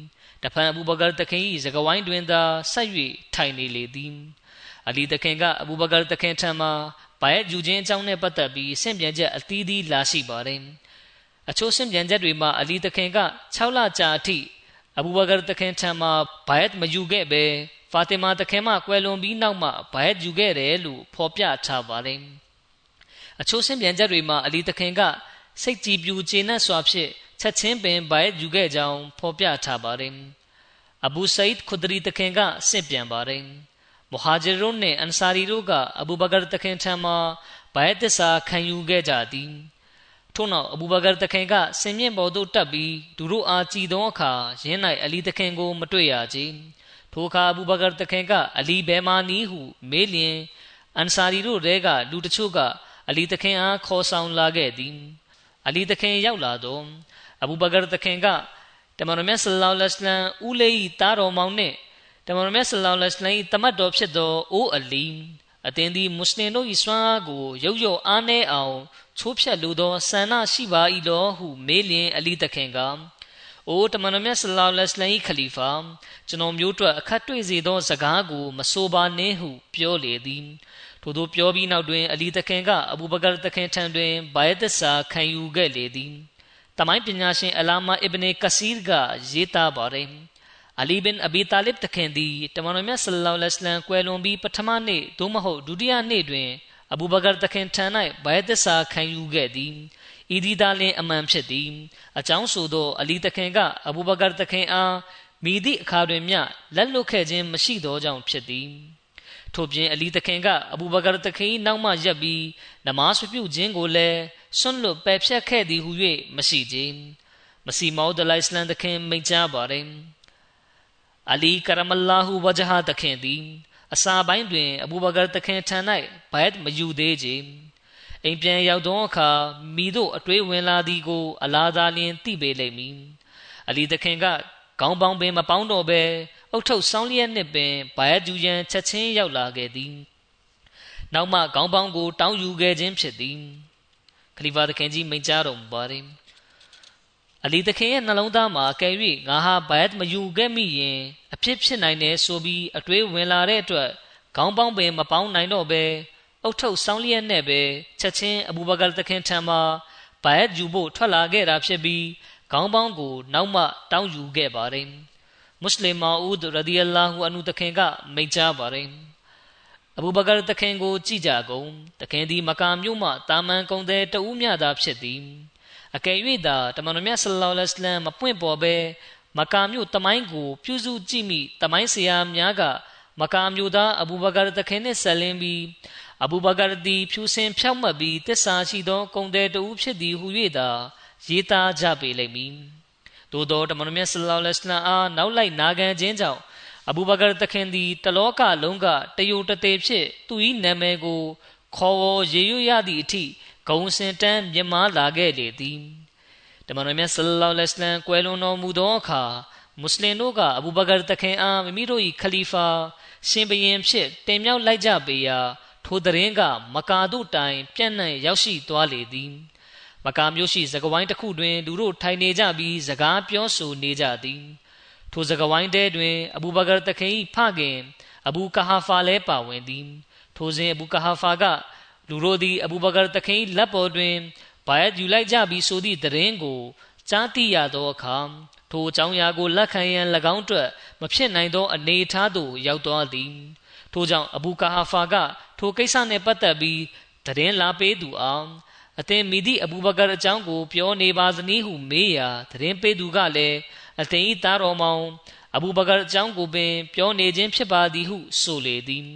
တဖန်အဘူဘကာတခင်၏စကဝိုင်းတွင်သာဆက်၍ထိုင်နေလေသည်အလီတခင်ကအဘူဘကာတခင်ထံမှ ဘာရဲ့ယူခြင်းအကြောင်းနဲ့ပတ်သက်ပြီးဆင့်ပြန်ချက်အသီးသီးလာရှိပါတယ်အချို့ဆင့်ပြန်ချက်တွေမှာအလီတခင်က6လကြာအထိအဘူဘကာတခင်ထံမှဘာယတ်မယူခဲ့ပဲဖာတီမာတခင်မှကွယ်လွန်ပြီးနောက်မှဘာယတ်ယူခဲ့တယ်လို့ဖော်ပြထားပါတယ်အချို့ဆင့်ပြန်ချက်တွေမှာအလီတခင်ကစိတ်ကြည်ပြူကျေနပ်စွာဖြင့်ချက်ချင်းပင်ဘိုင်ယူခဲ့ကြောင်းဖော်ပြထားပါတယ်။အဘူဆိဒ်ခွဒရီတခင်ကဆင့်ပြန်ပါတယ်။ မူဟာဂျီရွန်နဲ့အန်ဆာရီတို့ကအဘူဘကာတခင်ထံမှဘိုင်သစ္စာခံယူခဲ့ကြသည်။ထို့နောက်အဘူဘကာတခင်ကဆင်မြင့်ပေါ်သို့တက်ပြီးသူတို့အားကြည်သောအခါရင်း၌အလီတခင်ကိုမတွေ့ရကြ။ထိုအခါအဘူဘကာတခင်ကအလီဘဲမာနီဟုမေးလျင်အန်ဆာရီတို့တဲကလူတချို့ကအလီတခင်အားခေါ်ဆောင်လာခဲ့သည်။အလီသခင်ရောက်လာတော့အဘူဘကာသခင်ကတမန်တော်မြတ်ဆလ္လာလဟ်အလัยဟ်ဦးလေးတားတော်မောင်နဲ့ တမန်တော်မြတ်ဆလ္လာလဟ်အလัยဟ်တမတ်တော်ဖြစ်သောအိုးအလီအသင်သည်မွတ်စလင်တို့၏စွမ်းအားကိုရုပ်ရော့အားနည်းအောင်ချိုးဖြတ်လိုသောဆန္ဒရှိပါ၏လောဟုမေးလျင်အလီသခင်ကအိုတမန်တော်မြတ်ဆလ္လာလဟ်အလัยဟ်ခလီဖာကျွန်တော်မျိုးတို့အခတ်တွေ့စေသောစကားကိုမဆိုပါနှင့်ဟုပြောလေသည်ထို့သောပြောပြီးနောက်တွင် အလီတခင်ကအဘူဘကာတခင်ထံတွင်ဘိုင်သစ္စာခံယူခဲ့လေသည်တမိုင်းပညာရှင်အလာမာအစ်ဘနေကစီရ်ကရေးသားပါတယ် အလီဘင်အဘီတာလစ်တခင်သည်တမန်တော်မြတ်ဆလ္လာလဟ်အလัยဟ်ကွယ်လွန်ပြီးပထမနေ့သို့မဟုတ်ဒုတိယနေ့တွင်အဘူဘကာတခင်ထံ၌ဘိုင်သစ္စာခံယူခဲ့သည်ဤဒီသားလင်းအမှန်ဖြစ်သည်အကြောင်းဆိုသောအလီတခင်ကအဘူဘကာတခင်အားမိသည့်အခါတွင်မျှလက်လွတ်ခဲ့ခြင်းမရှိသောကြောင့်ဖြစ်သည်ထို့ပြင်အလီတခင်ကအဘူဘကာတခင်နောက်မှရပ်ပြီးနမားပြုခြင်းကိုလည်းဆွန့်လွတ်ပယ်ဖြတ်ခဲ့သည်ဟု၍မရှိခြင်းမစီမောဒလိုင်စလန်တခင်မိန့်ကြားပါတယ် အလီကရမလာဟူဝဂျဟာတခင်သည်အစာပိုင်းတွင်အဘူဘကာတခင်ထံ၌ဘိုက်မယူသေးခြင်းအိမ်ပြန်ရောက်သောအခါမိတို့အတွေးဝင်လာသည်ကို အလားသာလျင်သိပေလိမ့်မည်အလီတခင်ကခေါင်းပေါင်းပင်မပေါင်းတော့ဘဲအုတ်ထုတ်ဆောင်းလျက်နှင့်ပင်ဘာယဂျူယန်ချက်ချင်းရောက်လာခဲ့သည်နောက်မှခေါင်းပေါင်းကို တောင်းယူခဲ့ခြင်းဖြစ်သည်ခလီဖာသခင်ကြီးမိန့်ကြားတော်မူပါတယ် အလီသခင်ရဲ့နှလုံးသားမှာကဲ၍ငါဟာဘိုင်မယူခဲ့မိရင်အဖြစ်ဖြစ်နိုင်တယ်ဆိုပြီးအတွေးဝင်လာတဲ့အတွက်ခေါင်းပေါင်းပင်မပေါင်းနိုင်တော့ပဲအုတ်ထုတ်ဆောင်းလျက်နဲ့ပဲချက်ချင်းအဘူဘကာသခင်ထံမှာဘိုင်ယူဖို့ထွက်လာခဲ့တာဖြစ်ပြီးခေါင်းပေါင်းကိုနောက်မှတောင်းယူခဲ့ပါတယ်မွတ်စလင်မာဦးရဒီအလာဟူအနုတခင်ကမိန့်ကြားပါတယ်အဘူဘကာတခင်ကိုကြည်ကြကုန်တခင်သည်မကာမြို့မှတာမန်ကုံတဲ့တဦးမြသာဖြစ်သည် အကယ်၍သာတမန်တော်မြတ်ဆလ္လာလဟ်အလัยဟ်မပွင့်ပေါ်ပဲမကာမြို့တမိုင်းကို ပြုစုကြည့်မိတမိုင်းဆရာများကမကာမြို့သားအဘူဘကာတခင်နှင့်ဆက်လင်းပြီးအဘူဘကာသည်ဖြူစင်ဖြောက်မှတ်ပြီးတစ္ဆာရှိသောကုံတဲ့တဦးဖြစ်သည်ဟု၍သာရေးသားကြပေလိမ့်မည်သို့သောတမန်တော်မြတ်ဆလ္လာလဟ်အလัยဟိဝါစလမ်အားနောက်လိုက်နာခံခြင်းကြောင့်အဘူဘကာတခင်သည်တလောကလုံးကတယုံတသေးဖြင့်သူ၏နာမည်ကိုခေါ်ဝေါ်ရေရွရသည့်အထိ ဂုံစင်တန်းမြင့်မားလာခဲ့လေသည်တမန်တော်မြတ်ဆလ္လာလဟ်အလัยဟိဝါစလမ်ကွယ်လွန်တော်မူသောအခါမွတ်စလင်တို့ကအဘူဘကာတခင်အားမိမိတို့၏ခလီဖာရှင်ဘရင်ဖြစ်တင်မြှောက်လိုက်ကြပေရာထိုသတင်းကမကာတို့တိုင်ပြန့်နှံ့ရောက်ရှိသွားလေသည်မကာမျိုးရှိစကဝိုင်းတစ်ခုတွင်လူတို့ထိုင်နေကြပြီးစကားပြောဆိုနေကြသည်ထိုစကဝိုင်းတဲတွင်အဘူဘကာတခင်၏ဖခင်အဘူကာဟာဖာလည်းပါဝင်သည်ထိုစဉ်အဘူကာဟာဖာက လူတို့သည်အဘူဘကာတခင်၏လက်ပေါ်တွင်ဘာယတ်ယူလိုက်ကြပြီးဆိုသည့်သတင်းကိုကြားသိရသောအခါထိုအကြောင်းအရာကိုလက်ခံရန်၎င်းအတွက်မဖြစ်နိုင်သောအနေအထားသို့ရောက်သွားသည်ထို့ကြောင့်အဘူကာဟာဖာကထိုကိစ္စနှင့်ပတ်သက်ပြီးသတင်းလာပေးသူအောင်အသင်မိသည့်အဘူဘကာအကြောင်းကိုပြောနေပါစနည်းဟုမေးရာသတင်းပေးသူကလည်းအသင်၏သားတော်မောင်အဘူဘကာအကြောင်းကိုပင် ပြောနေခြင်းဖြစ်ပါသည်ဟုဆိုလေသည်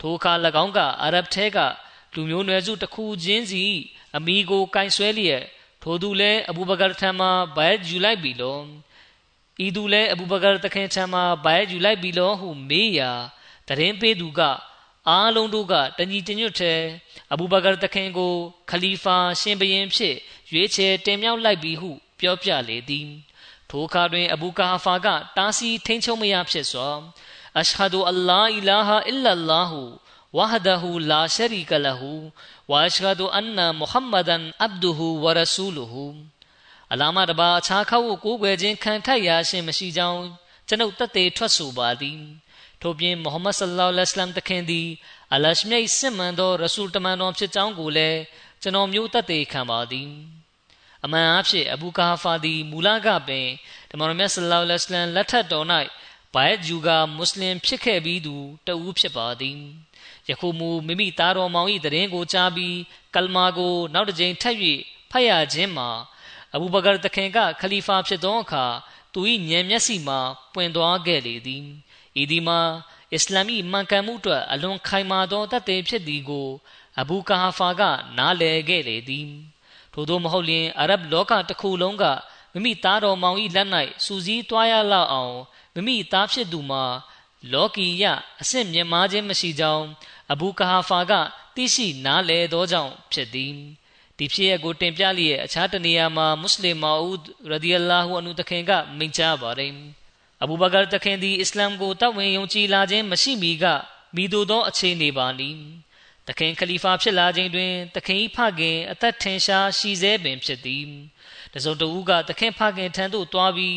ထိုအခါ၎င်းကအာရဗ်ထဲက လူမျိုးနွယ်စုတစ်ခုချင်းစီအမိကိုကင်ဆွဲလျက်ထိုသူလည်းအဘူဘကာထံမှဘိုင်ယူလိုက်ပြီလောဤသူလည်းအဘူဘကာတခင်ထံမှဘိုင်ယူလိုက်ပြီလောဟုမေးရာတရင်ပေးသူကအားလုံးတို့ကတညီတညွတ်ထဲအဘူဘကာတခင်ကို ခလီဖာ ရှင်ဘရင်ဖြစ်ရွေးချယ်တင်မြှောက်လိုက်ပြီဟု ပြောပြလေသည်ထိုအခါတွင်အဘူကာဖာကတားဆီးထိန်ချုံမရဖြစ်စွာအရှဟဒူအလ္လာအီလာဟာအီလလာဟူဝဟဒဟူလာရှရီကလဟူ ဝအရှဟဒူအန်နာမုဟမ္မဒန်အဗ်ဒူဟူဝရဆူလူဟူအလာမတပါအခြားခောက်ကိုကိုးကွယ်ခြင်းခံထိုက်ရာရှင်မရှိကြောင်းကျွန်ုပ်တသက်ထွက်ဆိုပါသည်ထို့ပြင်မုဟမ္မဒ်ဆလ္လာလဟ်အလัยဟိဝါစလမ်တခင်သည်အလရှမြိတ်စစ်မှန်သောရဆူလ်တမန်တော်ဖြစ်ကြောင်းကိုလည်းကျွန်တော်မျိုးတသက်ခံပါသည်အမှန်အဖြစ်အဘူကာဖာသည်မူလကပင်တမန်တော်မြတ်ဆလ္လာလဟ်အလัยဟိဝါစလမ်လက်ထက်တော်၌ဘိုင်ဂျူကမွတ်စလင်ဖြစ်ခဲ့ပြီးသူတဦးဖြစ်ပါသည် ယခုမူမိမိသားတော်မောင်၏တရင်ကိုကြားပြီးကလမာကို နောက်တစ်ကြိမ်ထပ်၍ဖတ်ရခြင်းမှာအဘူဘကာတခင်ကခလီဖာဖြစ်သောအခါသူ၏ဉာဏ်မျက်စိမှာပွင့်သွားခဲ့လေသည်ဤဒီမှာအစ္စလာမီမှန်ကန်မှုအတွက်အလွန်ခိုင်မာသောတသက်ဖြစ်သည်ကိုအဘူကာဟာဖာက နားလည်ခဲ့လေသည်ထို့သောမဟုတ်လျှင်အာရဗ်လောကတစ်ခုလုံးကမိမိသားတော်မောင်၏လက်၌စူစည်းသွားရလောက်အောင်မိမိသားဖြစ်သူမှာလောကီယအဆင့်မြင့်မားခြင်းမရှိကြောင်း အဘူကာဟာဖာကသိရှိနားလည်သောကြောင့်ဖြစ်သည်ဒီဖြစ်ရပ်ကိုတင်ပြလျက်အခြားတနေရာမှာမွတ်စလင်မာအူဒ်ရဒီအလာဟူအန်ဟူတခင်ကမိန့်ကြားပါတယ်အဘူဘကာတခင်သည်အစ္စလာမ်ကိုတောက်ဝင်ယုံကြည်လာခြင်းမရှိမီကမိတို့သောအခြေအနေပါလီတခင်ခလီဖာဖြစ်လာခြင်းတွင်တခင်၏ဖခင်အသက်ထင်ရှားရှိစေပင်ဖြစ်သည်တစုံတဦးကတခင်ဖခင်ထံသို့တွားပြီး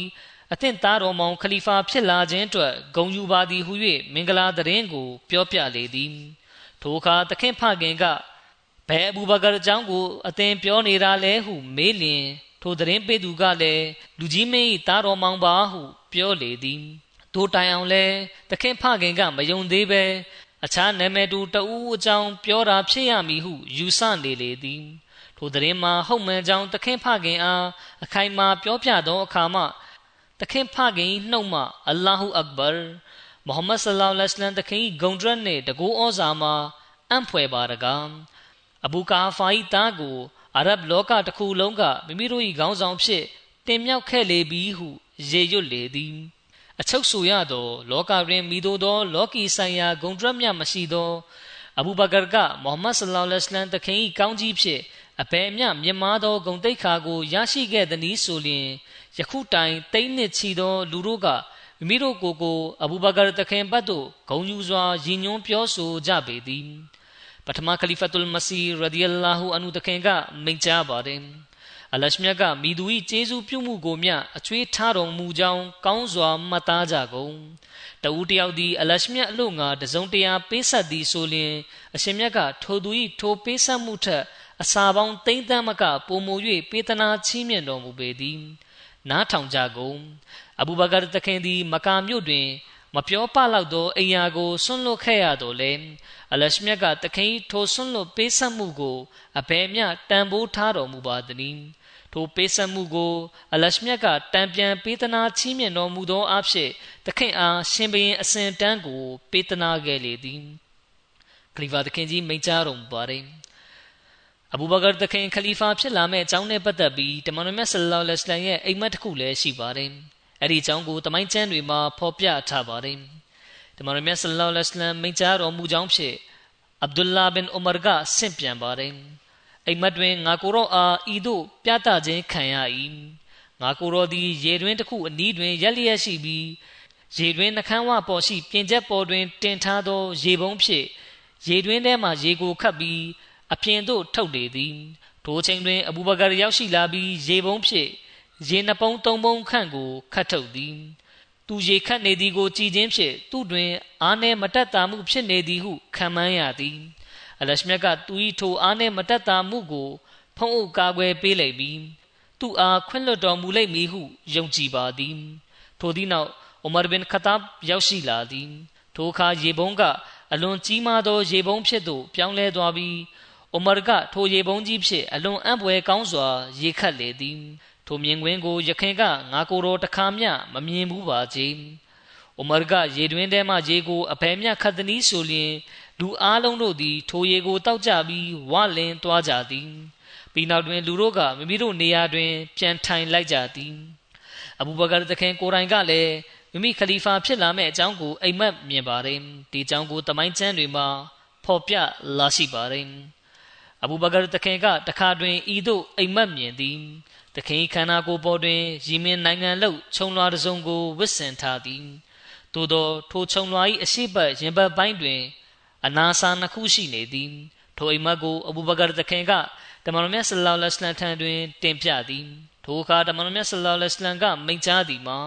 အသင့်သားတော်မောင်ခလီဖာဖြစ်လာခြင်းအတွက်ဂုဏ်ယူပါသည်ဟု၍မင်္ဂလာသတင်းကို ပြောပြလေသည်ထိုအခါတခင်ဖခင်ကဘယ်အဘူဘကာအကြောင်းကိုအသင်ပြောနေတာလဲဟု မေးလျင်ထိုသတင်းပေးသူကလည်းလူကြီးမင်း၏သားတော်မောင်ပါဟု ပြောလေသည်တို့တိုင်အောင်လဲသခင်ဖခင်ကမယုံသေးပဲအခြားနာမည်တူတဦးအကြောင်းပြောတာဖြစ်ရမည်ဟုယူဆနေလေသည်ထိုသတင်းမှာဟုတ်မှန်ကြောင်းသခင်ဖခင်အားအခိုင်အမာပြောပြသောအခါမှ သခင်ဖခင်နှုတ်မှအလ္လာဟူအက်ဘာမုဟမ္မဒ်ဆလ္လာလဟ်အလัยဟိဝါစလမ်သခင်ဂုံဒရတ်နှင့်တကူဩဇာမှာအံ့ဖွယ်ပါတကားအဘူကာဖာ၏သားကိုအာရဗ်လောကတစ်ခုလုံးကမိမိတို့၏ခေါင်းဆောင်ဖြစ်တင်မြှောက်ခဲ့လေပြီဟုရေရွတ်လေသည်အချုပ်ဆိုရသော လောကတွင်မိတို့သော လောကီဆိုင်ရာဂုံဒရမြမရှိသောအဘူဘကာကမုဟမ္မဒ်ဆလ္လာလဟ်အလัยဟိဝါစလမ်တခင်၏ကောင်းကြီးဖြစ်အဘယ်မျှမြင်မာသောဂုံတိတ်ခါကိုရရှိခဲ့သည်နည်းဆိုလျှင် ယခုတိုင်တိမ့်နှစ်ချီသော လူတို့ကမိမိတို့ကိုယ်ကိုအဘူဘကာတခင်ဘတ်သို့ဂုံယူစွာရည်ညွှန်းပြောဆိုကြပေသည်ပထမခလီဖတ်တုလ်မစီရဒီအလာဟူအန်ဟူတခင်ကမိန့်ကြားပါတယ်အလရှမြတ်ကမိသူ၏ကျေးဇူးပြုမှုကိုမျှအချွေးထားတော်မူကြောင်းကောင်းစွာမှတ်သားကြကုန်တဦးတယောက်သည်အလရှမြတ်အလို့ငါတစုံတရာပေးဆက်သည်ဆိုလျှင်အရှင်မြတ်ကထိုသူ၏ထိုပေးဆက်မှုထက်အစာပေါင်းတိမ့်တမ်းမကပုံမူ၍ပေးသနာချီးမြှင့်တော်မူပေသည် နားထောင်ကြကုန်အဘူဘကာတခင်သည် မကာမြို့တွင် မပြောပလောက်သောအိမ်ယာကိုဆွန့်လွတ်ခဲ့ရတော်လဲအလရှမြတ်ကတခင်ထိုဆွန့်လွတ်ပေးဆက်မှုကိုအဘယ်မျှတန်ဖိုးထားတော်မူပါသနည်းထိုပေးဆက်မှုကို အလရှမြတ်ကတံပြန်ပေးသနာချီးမြှင့်တော်မူသောအဖြစ်သခင်အားရှင်ဘရင်အစဉ်တန်းကို ပေးသနာခဲ့လေသည်ခလီဖာသခင်ကြီးမိန့်ကြားတော်မူပါတယ် အဘူဘကာတခင်ခလီဖာဖြစ်လာမဲ့အကြောင်းနဲ့ပတ်သက်ပြီးတမန်တော်မြတ်ဆလ္လာလဟ်အလိုင်းရဲ့အိမ်မက်တစ်ခုလည်းရှိပါတယ်။အဲ့ဒီအကြောင်းကိုတမိုင်းကျမ်းတွေမှာဖော်ပြထားပါတယ်။တမန်တော်မြတ်ဆလ္လာလဟ်အလိုင်းမိန့်ကြားတော်မူကြောင်းဖြင့်အဗ်ဒူလာဘင်ဥမာကဆင့်ပြန်ပါတယ်။အိမ်မက်တွင်ငါကိုရောအားဤသို့ပြသခြင်းခံရ၏။ငါကိုရောသည်ရေတွင်တစ်ခုအနီးတွင်ရက်လျက်ရှိပြီးရေတွင်နှခမ်းဝပေါ်ရှိပြင်ချက်ပေါ်တွင်တင်ထားသောရေပုံးဖြင့်ရေတွင်ထဲမှရေကိုခတ်ပြီး အပြင်သို့ထုတ်လေသည်ထိုချိန်တွင်အဘူဘကာရောက်ရှိလာပြီးရေပုံးဖြင့်ရေနှပုံးသုံးပုံးခန့်ကိုခတ်ထုတ်သည်သူရေခတ်နေသည်ကိုကြည်ချင်းဖြင့်သူ့တွင်အားနည်းမတက်တာမှုဖြစ်နေသည်ဟုခံမှန်းရသည်အလရှမြတ်ကသူ၏ထိုအားနည်းမတက်တာမှုကိုဖုံးအုပ်ကာကွယ်ပေးလိုက်ပြီးသူအားခွင့်လွှတ်တော်မူလိမ့်မည်ဟုယုံကြည်ပါသည်ထိုသည့်နောက်အိုမာဘင်ခတာဘ်ရောက်ရှိလာသည်ထိုအခါရေပုံးကအလွန်ကြီးမားသောရေပုံးဖြစ်သို့ပြောင်းလဲသွားပြီး အိုမာကထိုရေပုံးကြီးဖြင့်အလွန်အံ့ဖွယ်ကောင်းစွာ ရေခတ်လေသည်ထိုမြင်ကွင်းကိုယခင်ကငါကိုယ်တော်တခါမျှမမြင်ဘူးပါကြီးအိုမာကရေတွင်ထဲမှရေကိုအဖယ်မျှခတ်သည်ဆိုလျင်လူအားလုံးတို့သည် ထိုရေကိုတောက်ကြပြီးဝလင်သွားကြသည်ပြီးနောက်တွင်လူတို့ကမိမိတို့နေရာတွင် ပြန်ထိုင်လိုက်ကြသည်အဘူဘကာတခင်ကိုယ်တိုင်ကလည်းမိမိခလီဖာဖြစ်လာမယ့်အကြောင်းကိုအိမ်မက်မြင်ပါတယ်ဒီအကြောင်းကိုတမိုင်းကျမ်းတွေမှာဖော်ပြလာရှိပါတယ် အဘူဘကာတခင်ကတခါတွင်ဤသို့အိမ်မက်မြင်သည်တခင်ခန္ဓာကိုယ်ပေါ်တွင်ရီမင်းနိုင်ငံလောက်ခြုံလွှာတစုံကိုဝစ်ဆင်ထားသည်သို့သောထိုခြုံလွှာ၏အရှိတ်ရင်ဘတ်ပိုင်းတွင် အနာစာနှစ်ခုရှိနေသည်ထိုအိမ်မက်ကိုအဘူဘကာတခင်ကတမန်တော်မြတ်ဆလ္လာလဟ်အလိုင်းထံတွင် တင်ပြသည်ထိုအခါတမန်တော်မြတ်ဆလ္လာလဟ်အလိုင်းကမိန့်ကြားသည်မှာ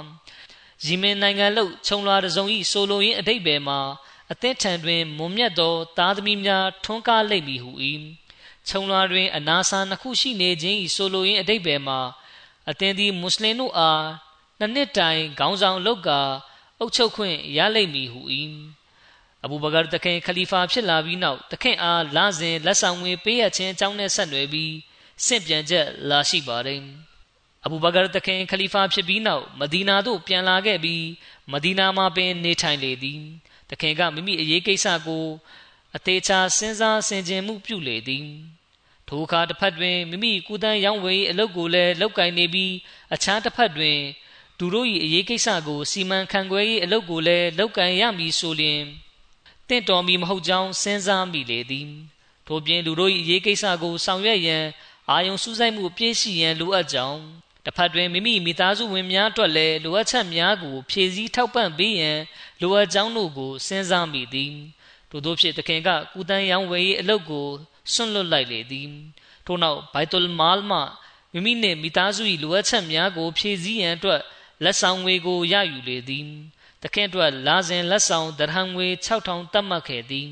ရီမင်နိုင်ငံလောက်ခြုံလွှာတစုံဤဆိုလိုရင်းအတိတ်ဘယ်မှာအသင်းထံတွင်မွန်မြတ်သောသားသမီးများထွန်းကားလိမ့်မည်ဟု၏ ခြုံလွှာတွင် အနာစာနှစ်ခုရှိနေခြင်းဤဆိုလိုရင်းအတိတ်ဘယ်မှာအသင်းသည်မွတ်စလင်တို့အားနှစ်နှစ်တိုင်ခေါင်းဆောင်လောက်ကအုပ်ချုပ်ခွင့်ရလိမ့်မည်ဟု၏အဘူဘကာတခင်ခလီဖာဖြစ်လာပြီးနောက်တခင်အားလာစဉ်လက်ဆောင်ငွေပေးရခြင်းအကြောင်းနဲ့ဆက်နွယ်ပြီးစင့်ပြန်ချက်လာရှိပါတယ်အဘူဘကာတခင်ခလီဖာဖြစ်ပြီးနောက်မဒီနာသို့ပြန်လာခဲ့ပြီးမဒီနာမှာပင်နေထိုင်လေသည်တခင်ကမိမိအရေးကိစ္စကို အသေးချာစဉ်းစားဆင်ခြင်မှုပြုလေသည်ထိုအခါတစ်ဖက်တွင်မိမိကုသန်းရောင်းဝယ်အလုပ်ကိုလည်းလုပ်ကင်နေပြီးအခြားတစ်ဖက်တွင်သူတို့၏အရေးကိစ္စကိုစီမံခန့်ခွဲရေးအလုပ်ကိုလည်းလုပ်ကင်ရမည်ဆိုလျှင်တင့်တော်မီမဟုတ်ကြောင်းစဉ်းစားမိလေသည်ထို့ပြင်လူတို့၏အရေးကိစ္စကိုဆောင်ရွက်ရန်အာယုံစူးစိုက်မှုပြည့်စုံရန်လိုအပ်ကြောင်းတစ်ဖက်တွင်မိမိမိသားစုဝင်များအတွက်လည်းလိုအပ်ချက်များကိုဖြည့်ဆည်းထောက်ပံ့ပေးရန်လိုအပ်ကြောင်းတို့ကိုစဉ်းစားမိသည် ထို့သောဖြင့်တခင်ကကုတန်းရောင်းဝယ်ရေးအလုပ်ကိုဆွန့်လွတ်လိုက်လေသည်ထို့နောက်ဘိုက်တုလ်မာလ်မှမိမိနှင့်မိသားစု၏လိုအပ်ချက်များကို ဖြည့်ဆည်းရန်အတွက်လက်ဆောင်ငွေကိုရယူလေသည်တခင်အတွက်လာစဉ်လက်ဆောင်ဒရဟံငွေ6000တတ်မှတ်ခဲ့သည်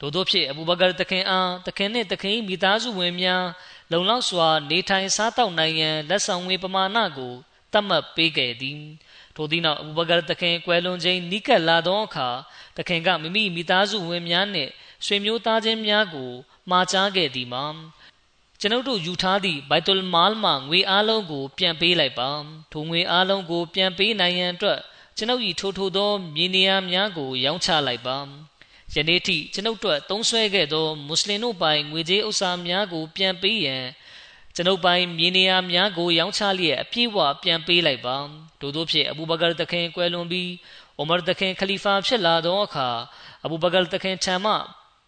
ထို့သောဖြင့်အဘူဘကာတခင်အားတခင်နှင့်တခင်မိသားစုဝင်များလုံလောက်စွာ နေထိုင်စားတောက်နိုင်ရန်လက်ဆောင်ငွေပမာဏကိုသတ်မှတ်ပေးခဲ့သည် ထို့သည့်နောက်အဘူဘကာတခင်ကွယ်လွန်ခြင်းနိကတ်လာသောအခါတခင်ကမိမိမိသားစုဝင်များနှင့်ဆွေမျိုးသားချင်းများကိုမှာကြားခဲ့သည်မှာကျွန်ုပ်တို့ယူထားသည့်ဘိုက်တုလ်မာလ်မှငွေအားလုံးကို ပြန်ပေးလိုက်ပါထိုငွေအားလုံးကို ပြန်ပေးနိုင်ရန်အတွက်ကျွန်ုပ်၏ထိုထိုသောမြေနေရာများကို ရောင်းချလိုက်ပါယနေ့ထိကျွန်ုပ်တို့သုံးဆွဲခဲ့သောမွတ်စလင်တို့ပိုင်ငွေကြေးဥစ္စာများကို ပြန်ပေးရန်ကျွန်ုပ်ပိုင်မြေနေရာများကို ရောင်းချလျက်အပြည့်အဝပြန်ပေးလိုက်ပါ ထို့သောဖြင့်အဘူဘကာတခင်ကွယ်လွန်ပြီးအိုမာတခင်ခလီဖာဖြစ်လာသောအခါအဘူဘကာတခင်ထံမှ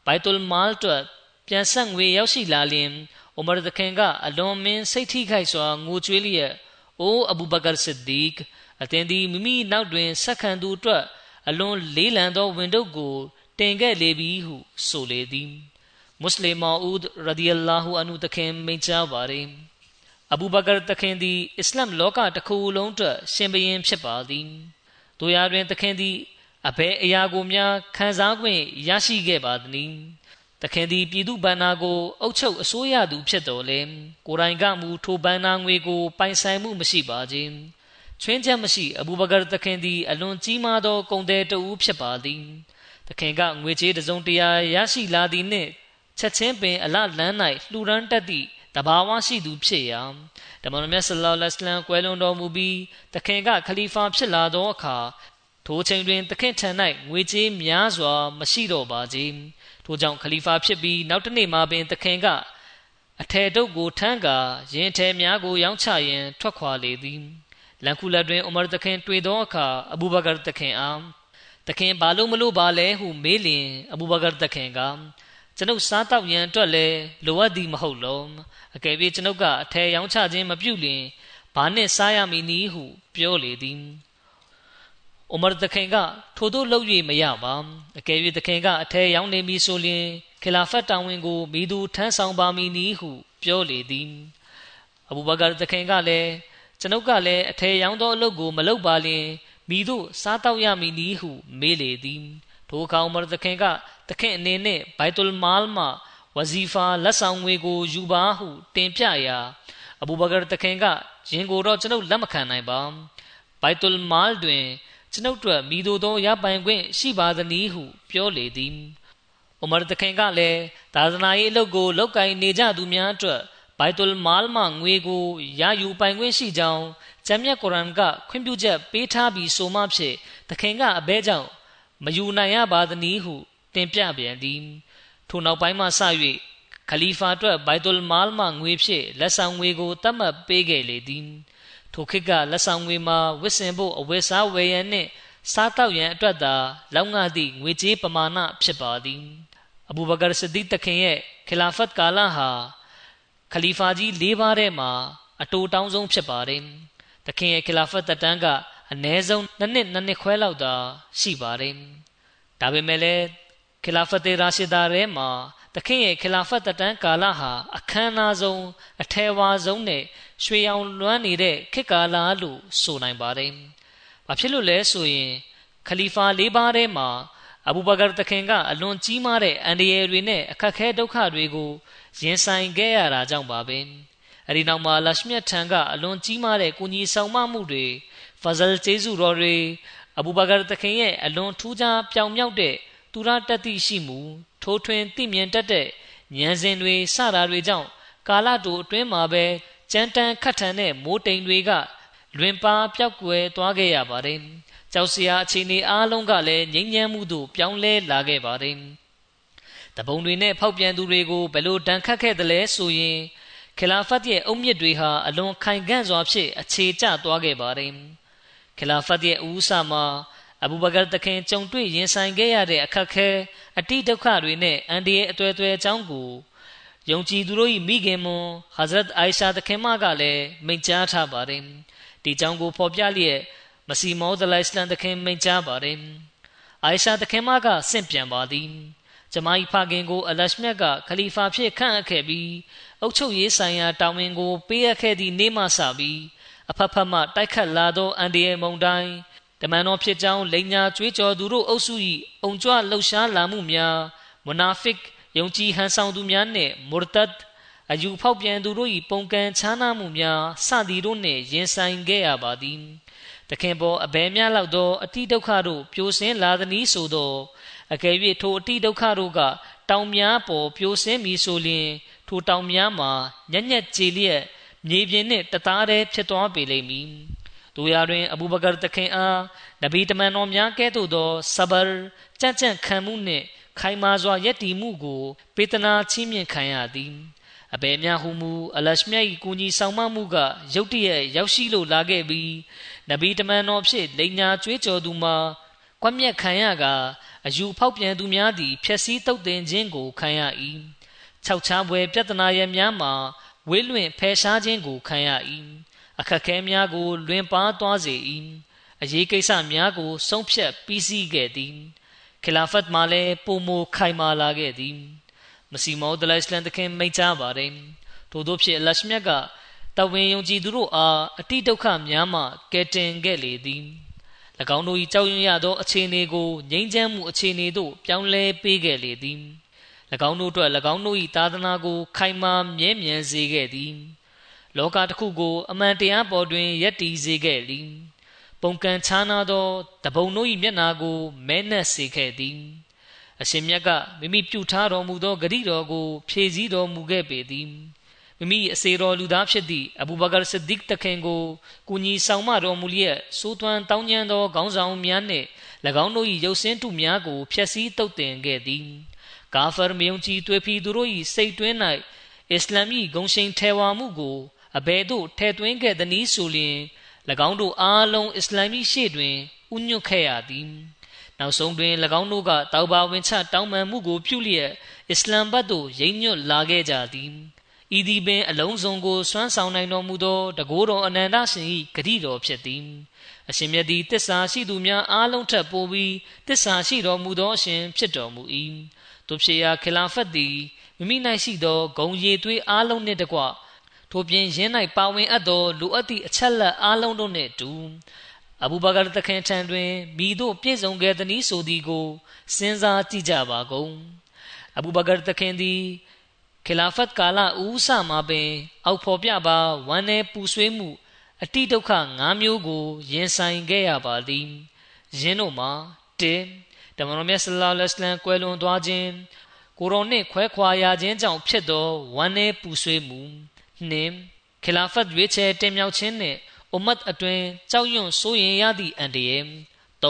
ဘိုက်တုလ်မာလ်တို့ပြန်ဆက်ငွေရောက်ရှိလာလျင်အိုမာတခင်ကအလွန်မင်းစိတ်ထိခိုက်စွာငိုကြွေးလျက်အိုအဘူဘကာဆစ်ဒီကအသင်သည်မိမိနောက်တွင်ဆက်ခံသူအတွက်အလွန်လေးလံသောဝင်တုပ်ကိုတင်ခဲ့လေပြီဟုဆိုလေသည်မွတ်စလင်မောဦးရဒီအလာဟူအန်ဟူတခင်မိန့်ကြားပါれ အဘူဘကာတခင်သည်အစ္စလမ်လောကတစ်ခုလုံးအတွက်ရှင်ဘရင်ဖြစ်ပါသည်တို့ရာတွင်တခင်သည်အဘယ်အရာကိုများခံစား권ရရှိခဲ့ပါသနည်းတခင်သည်ပြည်သူဗန္နာကိုအုပ်ချုပ်အစိုးရသူဖြစ်တော်လဲကိုယ်တိုင်ကမူထိုဗန္နာငွေကို ပိုင်ဆိုင်မှုမရှိပါခြင်းချွင်းချက်မရှိအဘူဘကာတခင်သည်အလွန်ကြီးမားသောဂုဏ်သည်တဦးဖြစ်ပါသည်သခင်ကငွေကြေးတစုံတရာရရှိလာသည်နှင့်ချက်ချင်းပင်အလလန်း၌လှူဒန်းတတ်သည့် တဘာဝရှိသူဖြစ်ရာတမန်တော်မြတ်ဆလောလ္လဟ်အလိုင်းကွယ်လွန်တော်မူပြီးသခင်ကခလီဖာဖြစ်လာသောအခါထိုချိန်တွင်သခင်ထံ၌ငွေကြေးများစွာ မရှိတော့ပါကြထို့ကြောင့်ခလီဖာဖြစ်ပြီးနောက်တစ်နေ့မှာပင်သခင်ကအထယ်တုပ်ကိုထမ်းကာရင်ထဲများကို ရောင်းချရန်ထွက်ခွာလေသည်လန်ခုလက်တွင်ဥမာတခင်တွေ့သောအခါအဘူဘကာတခင်အားတခင်ဘာလို့မလို့ပါလဲဟုမေးလျင်အဘူဘကာတခင်က ကျွန်ုပ်စားတောက်ရန်အတွက်လဲလိုအပ်သည်မဟုတ်လုံးအကယ်၍ကျွန်ုပ်ကအထယ်ရောင်းချခြင်းမပြုလျင်ဘာနှင့်စားရမည်နည်းဟု ပြောလေသည်အိုမာတခင်ကထို့သို့လုပ်၍မရပါအကယ်၍တခင်ကအထယ်ရောင်းနေပြီဆိုလျင်ခလာဖတ်တောင်ဝင်ကိုမိသူထမ်းဆောင်ပါမည်နည်းဟုပြောလေသည်အဘူဘကာတခင်ကလည်းကျွန်ုပ်ကလည်းအထယ်ရောင်းသောအလုပ်ကိုမလုပ်ပါလျင်မိတို့စားတောက်ရမည်နည်းဟု မေးလေသည် ထိုအခါဥမရသခင်ကသခင်အနေနဲ့ဘိုက်တူလ်မာလ်မှဝဇီဖာလက်ဆောင်ငွေကိုယူပါဟုတင်ပြရာအဘူဘကာသခင်ကယင်ကိုတော့ကျွန်ုပ်လက်မခံနိုင်ပါဘိုက်တူလ်မာလ်တွင် ကျွန်ုပ်တို့မိတို့သောရပိုင်ခွင့်ရှိပါသနည်းဟုပြောလေသည်ဥမရသခင်ကလည်းသာသနာရေးအလုပ်ကိုလုပ်ကိုင်နေကြသူများအတွက်ဘိုက်တူလ်မာလ်မှငွေကိုရယူပိုင်ခွင့်ရှိကြောင်းဂျမ်မြတ်ကုရ်အာန်ကခွင့်ပြုချက်ပေးထားပြီးဆိုမှဖြစ်သခင်ကအဘဲကြောင့် မယူနိုင်ရပါသနည်းဟု တင်ပြပြန်သည်ထိုနောက်ပိုင်းမှစ၍ခလီဖာအတွက်ဘိုက်တူလ်မာလ်မှငွေဖြင့်လက်ဆောင်ငွေကိုတတ်မှတ်ပေးခဲ့လေသည်ထိုခေတ်ကလက်ဆောင်ငွေမှာဝစ်စင်ဖို့အဝတ်စားဝယ်ရန်နှင့်စားတောက်ရန်အတွက်သာလောက်ငါသည့်ငွေကြေးပမာဏဖြစ်ပါသည်အဘူဘကာဆဒီတခင်ရဲ့ခလာဖတ်ကာလဟာခလီဖာကြီး၄ပါးထဲမှာအတူတောင်းဆုံးဖြစ်ပါတယ်။တခင်ရဲ့ခလာဖတ်တတန်းက အနည်းဆုံးနှစ်နှစ်နှစ်နှစ်ခွဲလောက်သာရှိပါတယ်။ဒါပေမဲ့လည်းခလာဖတ်တေရာရှိဒါရဲမှာတခင်ရဲ့ခလာဖတ်တတန်းကာလဟာအခမ်းအနားဆုံးအထဲဝါဆုံးနဲ့ရွှေရောင်လွှမ်းနေတဲ့ခေတ်ကာလလို့ဆိုနိုင်ပါတယ်။ဘာဖြစ်လို့လဲဆိုရင်ခလီဖာ၄ပါးထဲမှာအဘူဘကာတခင်ကအလွန်ကြီးမားတဲ့အန္တရာယ်တွေနဲ့အခက်ခဲဒုက္ခတွေကိုရင်ဆိုင်ခဲ့ရတာကြောင့်ပါပဲအဲဒီနောက်မှာလရှမြတ်ထံကအလွန်ကြီးမားတဲ့ကုညီဆောင်မမှုတွေ ဖဇလ်ကျေးဇူးတော်တွေအဘူဘကာတခင်ရဲ့အလွန်ထူးခြားပြောင်မြောက်တဲ့သူရတတိရှိမှုထိုးထွင်းသိမြင်တတ်တဲ့ဉာဏ်စဉ်တွေစတာတွေကြောင့်ကာလတူအတွင်းမှာပဲကြမ်းတမ်းခတ်ထန်တဲ့မိုးတိမ်တွေကလွင်ပါပျောက်ကွယ်သွားခဲ့ရပါတယ်။ကြောက်စရာအခြေအနေအားလုံးကလည်းငြိမ်းချမ်းမှုသို့ပြောင်းလဲလာခဲ့ပါတယ်။တပုံတွေနဲ့ဖောက်ပြန်သူတွေကိုဘယ်လိုတန်ခတ်ခဲ့သလဲဆိုရင်ခလာဖတ်ရဲ့အုံမြစ်တွေဟာအလွန်ခိုင်ခန့်စွာဖြင့်အခြေကျသွားခဲ့ပါတယ်။ ခလာဖတ်ရဲ့ဦးစာမှာအဘူဘကာတခင်ကြုံတွေ့ရင်ဆိုင်ခဲ့ရတဲ့အခက်ခဲအတိဒုက္ခတွေနဲ့အန်ဒီရဲ့အသွဲသွဲအကြောင်းကိုယုံကြည်သူတို့၏မိခင်မွန်ဟာဇရတ်အိုင်ရှာတခင်မကလည်းမိန့်ကြားထားပါတယ်ဒီကြောင့်ကိုဖော်ပြလျက်မစီမောဒလိုင်စလန်တခင်မိန့်ကြားပါတယ်အိုင်ရှာတခင်မကဆင့်ပြန်ပါသည်ကျမ၏ဖခင်ကိုအလရှမြတ်ကခလီဖာဖြစ်ခန့်အပ်ခဲ့ပြီးအုပ်ချုပ်ရေးဆိုင်ရာတာဝန်ကိုပေးအပ်ခဲ့သည့်နေ့မှစပြီး အဖက်ဖက်မှတိုက်ခတ်လာသောအန်ဒီယေမုန်တိုင်းတမန်တော်ဖြစ်ကြောင်းလိန်ညာကြွေးကြော်သူတို့အုပ်စု၏အုံကြွလှုပ်ရှားလာမှုများမွနာဖစ်ယုံကြည်ဟန်ဆောင်သူများနှင့်မူရတတ်အယူဖောက်ပြန်သူတို့၏ပုံကံချားနာမှုများစသည်တို့နှင့်ရင်ဆိုင်ခဲ့ရပါသည်တခင်ပေါ်အဘဲများလောက်သောအတိဒုက္ခတို့ပြိုဆင်းလာသည်နည်းဆိုသောအကယ်၍ထိုအတိဒုက္ခတို့ကတောင်များပေါ်ပြိုဆင်းမည်ဆိုလျှင်ထိုတောင်များမှာညံ့ညက်ကြည်လျက် မြေပြင်နှင့်တသားတည်းဖြစ်သွားပေလိမ့်မည်တို့ရာတွင် အဘူဘကာတခင်အားနဗီတမန်တော်များကဲ့သို့သောဆဘရကြံ့ကြံ့ခံမှုနှင့် ခိုင်မာစွာယက်တီမှုကိုပေးသနာချင်းမြင့်ခံရသည်အဘယ်များဟုမူအလရှမြတ်၏ကိုကြီးဆောင်မမှုကရုတ်တရက်ရောက်ရှိလို့လာခဲ့ပြီးနဗီတမန်တော်ဖြစ်လိန်ညာကျွေးကြော်သူမှာကွက်မြက်ခံရကအယူဖောက်ပြန်သူများသည် ဖြက်စီးတုတ်တင်ခြင်းကိုခံရ၏ခြောက်ချားပွဲပြဿနာရများမှာ ဝေးလွင့်ဖယ်ရှားခြင်းကိုခံရ၏အခက်ခဲများကို လွင်ပါသွားစေ၏အရေးကိစ္စများကို ဆုံးဖြတ်ပြီးစီးခဲ့သည်ခလာဖတ်မှာလည်းပုံမခိုင်မာလာခဲ့သည်မစီမောဒလိုင်စလန်တခင်မိန့်ကြားပါတယ်ထို့သောဖြင့်အလရှမြတ်ကတဝင်ယုံကြည်သူတို့အားအတိဒုက္ခများမှကယ်တင်ခဲ့လေသည်၎င်းတို့၏ကြောက်ရွံ့ရသောအခြေအနေကိုငြိမ်းချမ်းမှုအခြေအနေသို့ပြောင်းလဲပေးခဲ့လေသည်၎ င်းတို့အတွက်၎င်းတို့၏သာသနာကို ခိုင်မာမြဲမြံစေခဲ့သည် လောကတစ်ခုကို အမှန်တရားပေါ်တွင်ယက်တည်စေခဲ့သည်ပုံကံချားနာသောတပုံတို့၏မျက်နာကိုမဲနှက်စေခဲ့သည် အရှင်မြတ်ကမိမိပြုထားတော်မူသောဂရိတော်ကို ဖြည့်ဆည်းတော်မူခဲ့ပေသည်မိမိအစေတော်လူသားဖြစ်သည့်အဘူဘကာဆဒစ်တခင်ကိုကူညီဆောင်မတော်မူလျက်စိုးသွမ်းတောင်းကျမ်းသောခေါင်းဆောင်များနှင့်၎င်းတို့၏ရုပ်ဆင်းတုများကိုဖျက်ဆီးတုတ်တင်ခဲ့သည် ကာဖာမယုံကြည်တွေ့ဖီသူတို့၏စိတ်တွင်း၌အစ္စလာမီဂုံရှိန်ထဲဝါမှုကိုအဘယ်သို့ထဲသွင်းခဲ့သနည်းဆိုလျှင်၎င်းတို့အားလုံးအစ္စလာမီရှေ့တွင်ဥညွတ်ခဲ့ရသည်နောက်ဆုံးတွင်၎င်းတို့ကတောက်ပါဝင်ချတောင်းပန်မှုကိုပြုလျက်အစ္စလမ်ဘတ်သို့ရိမ့်ညွတ်လာခဲ့ကြသည်ဤသည်ပင်အလုံးစုံကိုစွမ်းဆောင်နိုင်တော်မူသောတကိုးတော်အနန္တရှင်၏ဂတိတော်ဖြစ်သည်အရှင်မြတ်သည်တစ္ဆာရှိသူများအားလုံးထက်ပိုပြီးတစ္ဆာရှိတော်မူသောအရှင်ဖြစ်တော်မူ၏ တို့ဖြစ်ရာခလာဖတ်သည်မိမိ၌ရှိသောဂုံရည်သွေးအားလုံးနှင့်တကွထိုပြင်ရင်း၌ပါဝင်အပ်သောလူအပ်သည့်အချက်လက်အားလုံးတို့နှင့်တူအဘူဘကာတခင်ထံတွင်မိတို့ပြည့်စုံခဲ့သည်ဆိုသည်ကိုစဉ်းစားကြည့်ကြပါကုန်အဘူဘကာတခင်သည်ခလာဖတ်ကာလဦးဆမှာပင် အောက်ဖော်ပြပါဝမ်း내ပူဆွေးမှု အတိဒုက္ခ၅မျိုးကို ရင်ဆိုင်ခဲ့ရပါသည်ယင်းတို့မှာ1 တမန်တော်မြတ်ဆလ္လာလဟ်အလိုင်းကွယ်လွန်သွားခြင်းကိုရောနှင့်ခွဲခွာရခြင်းကြောင့်ဖြစ်သောဝမ်း내ပူဆွေးမှုနှင့်ခလာဖတ်ရွေးချယ်တင်မြှောက်ခြင်းနှင့်အွမတ်အတွင်ကြောက်ရွံ့စိုးရင်ရသည့်အန်တရယ်၃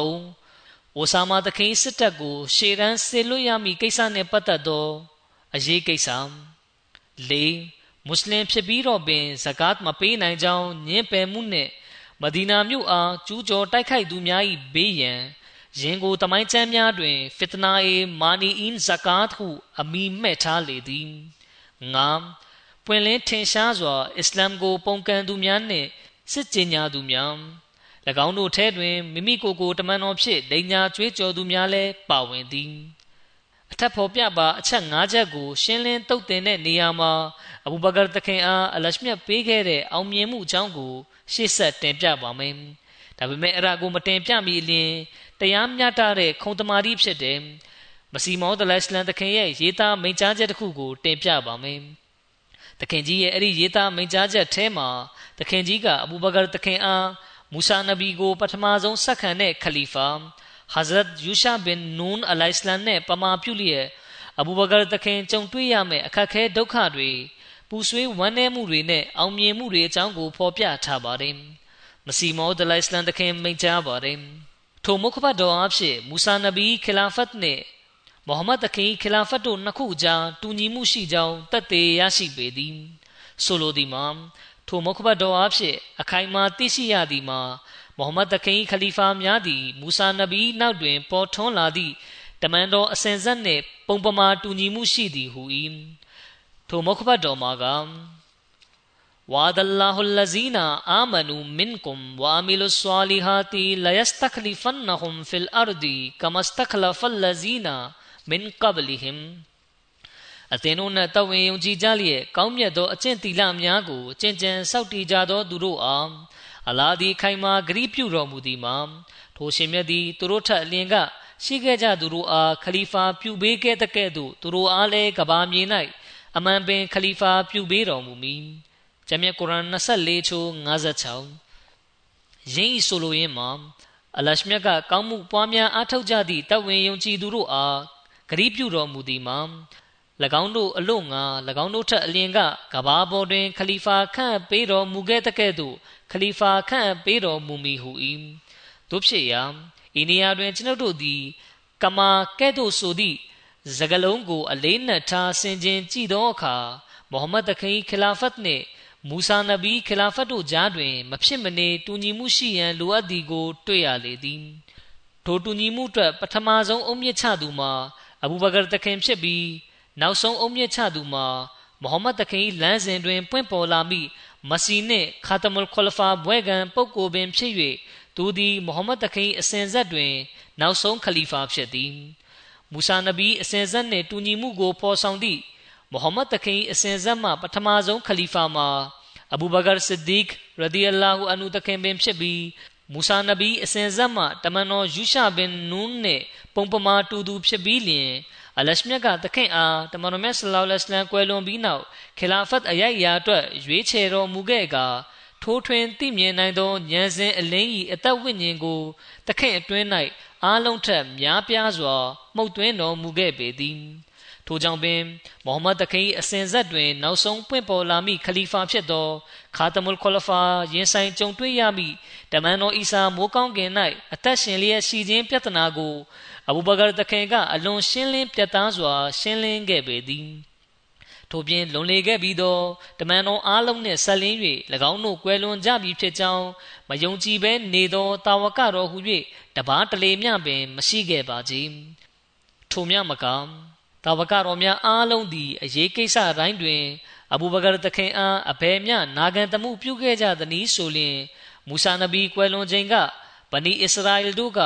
အိုဆာမာသခင်စစ်တပ်ကို ရှေ့တန်းဆေလွတ်ရမည့်ကိစ္စနှင့်ပတ်သက်သောအရေးကိစ္စ၄မွတ်စလင်ဖြစ်ပြီးတော့ပင်ဇကာတ်မပေးနိုင်ကြောင်းညှင်းပယ်မှုနှင့်မဒီနာမြို့အားကျူးကျော်တိုက်ခိုက်သူများ၏ဘေးရန် ရင်ကိုတမိုင်းချမ်းများတွင် ဖစ်တနာအေမာနီအင်းဇကာတ်ဟု အမိမဲ့ထားလေသည်ငါပွင့်လင်းထင်ရှားစွာ အစ္စလာမ်ကို ပုံကန်သူများနှင့်စစ်ကြင်ညာသူများ၎င်းတို့ထဲတွင်မိမိကိုယ်ကိုတမန်တော်ဖြစ်လိန်ညာကြွေးကြော်သူများလည်းပါဝင်သည်အထက်ဖော်ပြပါအချက်၅ချက်ကို ရှင်းလင်းတုတ်တင်တဲ့နေရာမှာအဘူဘကာတခင်အားအလရှမြတ်ပေးခဲ့တဲ့အောင်မြင်မှုအကြောင်းကို ရှေ့ဆက်တင်ပြပါမယ်။ဒါပေမဲ့အဲ့ဒါကိုမတင်ပြမီအလျင် တရားမျှတတဲ့ခုံတမာတိဖြစ်တဲ့မစီမောဒလစ်လန်တခင်ရဲ့ရေးသားမိန့်ကြားချက်တစ်ခုကိုတင်ပြပါမယ်။တခင်ကြီးရဲ့အဲ့ဒီရေးသားမိန့်ကြားချက်ထဲမှာတခင်ကြီးကအဘူဘကာတခင်အားမူဆာနဗီကိုပထမဆုံးဆက်ခံတဲ့ခလီဖာ Hazrat Yusha bin Nun alayhissalam နဲ့ပမာပြုလျက်အဘူဘကာတခင်ကြုံတွေ့ရမယ့်အခက်ခဲဒုက္ခတွေပူဆွေးဝမ်းနည်းမှုတွေနဲ့အောင်မြင်မှုတွေအကြောင်းကိုဖော်ပြထားပါတယ်။မစီမောဒလိုင်စလန်တခင်မိန့်ကြားပါတယ်။ ထိုမုခဘတ်တော်အဖြစ်မူဆာနဗီခလာဖတ်နဲ့မိုဟမ္မဒ်တခင်ခလာဖတ်တို့နှစ်ခုကြားတူညီမှုရှိကြောင်းသက်သေရရှိပေသည်။ဆိုလိုသည်မှာထိုမုခဘတ်တော်အဖြစ်အခိုင်အမာသိရှိရသည်မှာမိုဟမ္မဒ်တခင်ခလီဖာများသည်မူဆာနဗီနောက်တွင်ပေါ်ထွန်းလာသည့်တမန်တော်အစဉ်ဆက်နှင့်ပုံပမာတူညီမှုရှိသည်ဟု၏ထိုမုခဘတ်တော်မှာက ဝါဒလာဟူလဇီနာအာမနူမင်ကွမ်ဝါမီလုဆွာလီဟာတီလယစတခလီဖန်နဟွမ်ဖီလ်အာရဒီကမစတခလဖလဇီနာမင်ကဘလီဟင်အသင်တို့နဲ့တဝင်ယုံကြည်ကြလျက်ကောင်းမြတ်သောအကျင့်တီလများကိုကျင့်ကြံစောင့်တည်ကြသောသူတို့အားအလာဒီခိုင်မာဂရိပြုတော်မူသည်မှာထိုရှင်မြတ်သည်သူတို့ထက်အလင်ကရှိခဲ့ကြသူတို့အားခလီဖာပြုပေးခဲ့တဲ့ကဲ့သို့သူတို့အားလည်းကဘာမြေ၌အမှန်ပင်ခလီဖာပြုပေးတော်မူမည်။ ဂျမ်မြတ်ကုရ်အာန်24ချိုး56ရင်းဤဆိုလိုရင်းမှာအလရှမြတ်ကကောင်းမှုပွားများအားထုတ်ကြသည့်တဝင်ယုံကြည်သူတို့အားဂရိပြုတော်မူသည်မှာ၎င်းတို့အလို့ငါ၎င်းတို့ထက်အလင်ကကဘာပေါ်တွင် ခလီဖာခန့်ပေးတော်မူခဲ့တဲ့ကဲ့သို့ခလီဖာခန့်ပေးတော်မူမည်ဟု၏တို့ဖြစ်ရာဤနေရာတွင်ကျွန်ုပ်တို့သည် ကမာကဲ့သို့ဆိုသည့်စကလုံးကို အလေးနက်ထားဆင်ခြင်ကြည့်သောအခါမိုဟမ္မဒ်တခင်ခလာဖတ်နှင့် မူဆာနဗီခလာဖတ်တို့ကြားတွင် မဖြစ်မနေတူညီမှုရှိရန်လိုအပ်သည်ကို တွေ့ရလေသည်ထိုတူညီမှုအတွက်ပထမဆုံးအုံမြင့်ချသူမှာအဘူဘကာတခင်ဖြစ်ပြီးနောက်ဆုံးအုံမြင့်ချသူမှာမိုဟမ္မဒ်တခင်လမ်းစဉ်တွင်ပွင့်ပေါ်လာမိမစီနှင့်ခါတမုလ်ခွလဖာဘွဲကံပုဂ္ဂိုလ်ပင်ဖြစ်၍သူသည်မိုဟမ္မဒ်တခင်အစဉ်ဆက်တွင် နောက်ဆုံးခလီဖာဖြစ်သည်မူဆာနဗီအစဉ်ဆက်နှင့်တူညီမှုကိုဖော်ဆောင်သည့် မိုဟမ္မဒ်တခင်အစဉ်ဆက်မှပထမဆုံးခလီဖာမှာအဘူဘကာဆစ်ဒီကရဒီအလာဟူအန်ဟူတခင်ပင်ဖြစ်ပြီးမူဆာနဗီအစဉ်ဆက်မှတမန်တော်ယူရှာဘင်နူးနှင့်ပုံပမာတူသူဖြစ်ပြီးလျင်အလရှမြတ်ကတခင်အားတမန်တော်မြတ်ဆလောလ္လဟ်အလัยဟ်ကွယ်လွန်ပြီးနောက်ခလာဖတ်အရိုက်ရာအတွက်ရွေးချယ်တော်မူခဲ့ကာထိုးထွင်းသိမြင်နိုင်သောဉာဏ်စဉ်အလင်းဤအသက်ဝိညာဉ်ကိုတခင်အတွင်း၌အားလုံးထက်များပြားစွာမှုတ်သွင်းတော်မူခဲ့ပေသည် ထိုကြောင့်ပင်မိုဟမ္မဒ်တခင်အစဉ်ဆက်တွင် နောက်ဆုံးပွင့်ပေါ်လာမိခလီဖာဖြစ်သောခါတမုလ်ခွလဖာရင်ဆိုင်ကြုံတွေ့ရမိတမန်တော်အီဆာမိုးကောင်းကင်၌အသက်ရှင်လျက်ရှိခြင်းပြဿနာကိုအဘူဘကာတခင်ကအလွန်ရှင်းလင်းပြတ်သားစွာ ရှင်းလင်းခဲ့ပေသည်ထို့ပြင်လွန်လေခဲ့ပြီးသောတမန်တော်အားလုံးနှင့်ဆက်လင်း၍၎င်းတို့ကွယ်လွန်ကြပြီဖြစ်ကြောင်းမယုံကြည်ဘဲနေသောတာဝကတော်ဟု၍တပားတလေမျှပင်မရှိခဲ့ပါကြ။ထို့မြမက တာဝကတော်များအားလုံးသည်အရေးကိစ္စတိုင်းတွင် အဘူဘကာတခင်အားအဘယ်မျှနာဂန်တမှုပြုခဲ့ကြသနည်းဆိုလျှင်မူဆာနဗီကွယ်လွန်ခြင်းကဗနီအစ္စရာအီလ်တို့က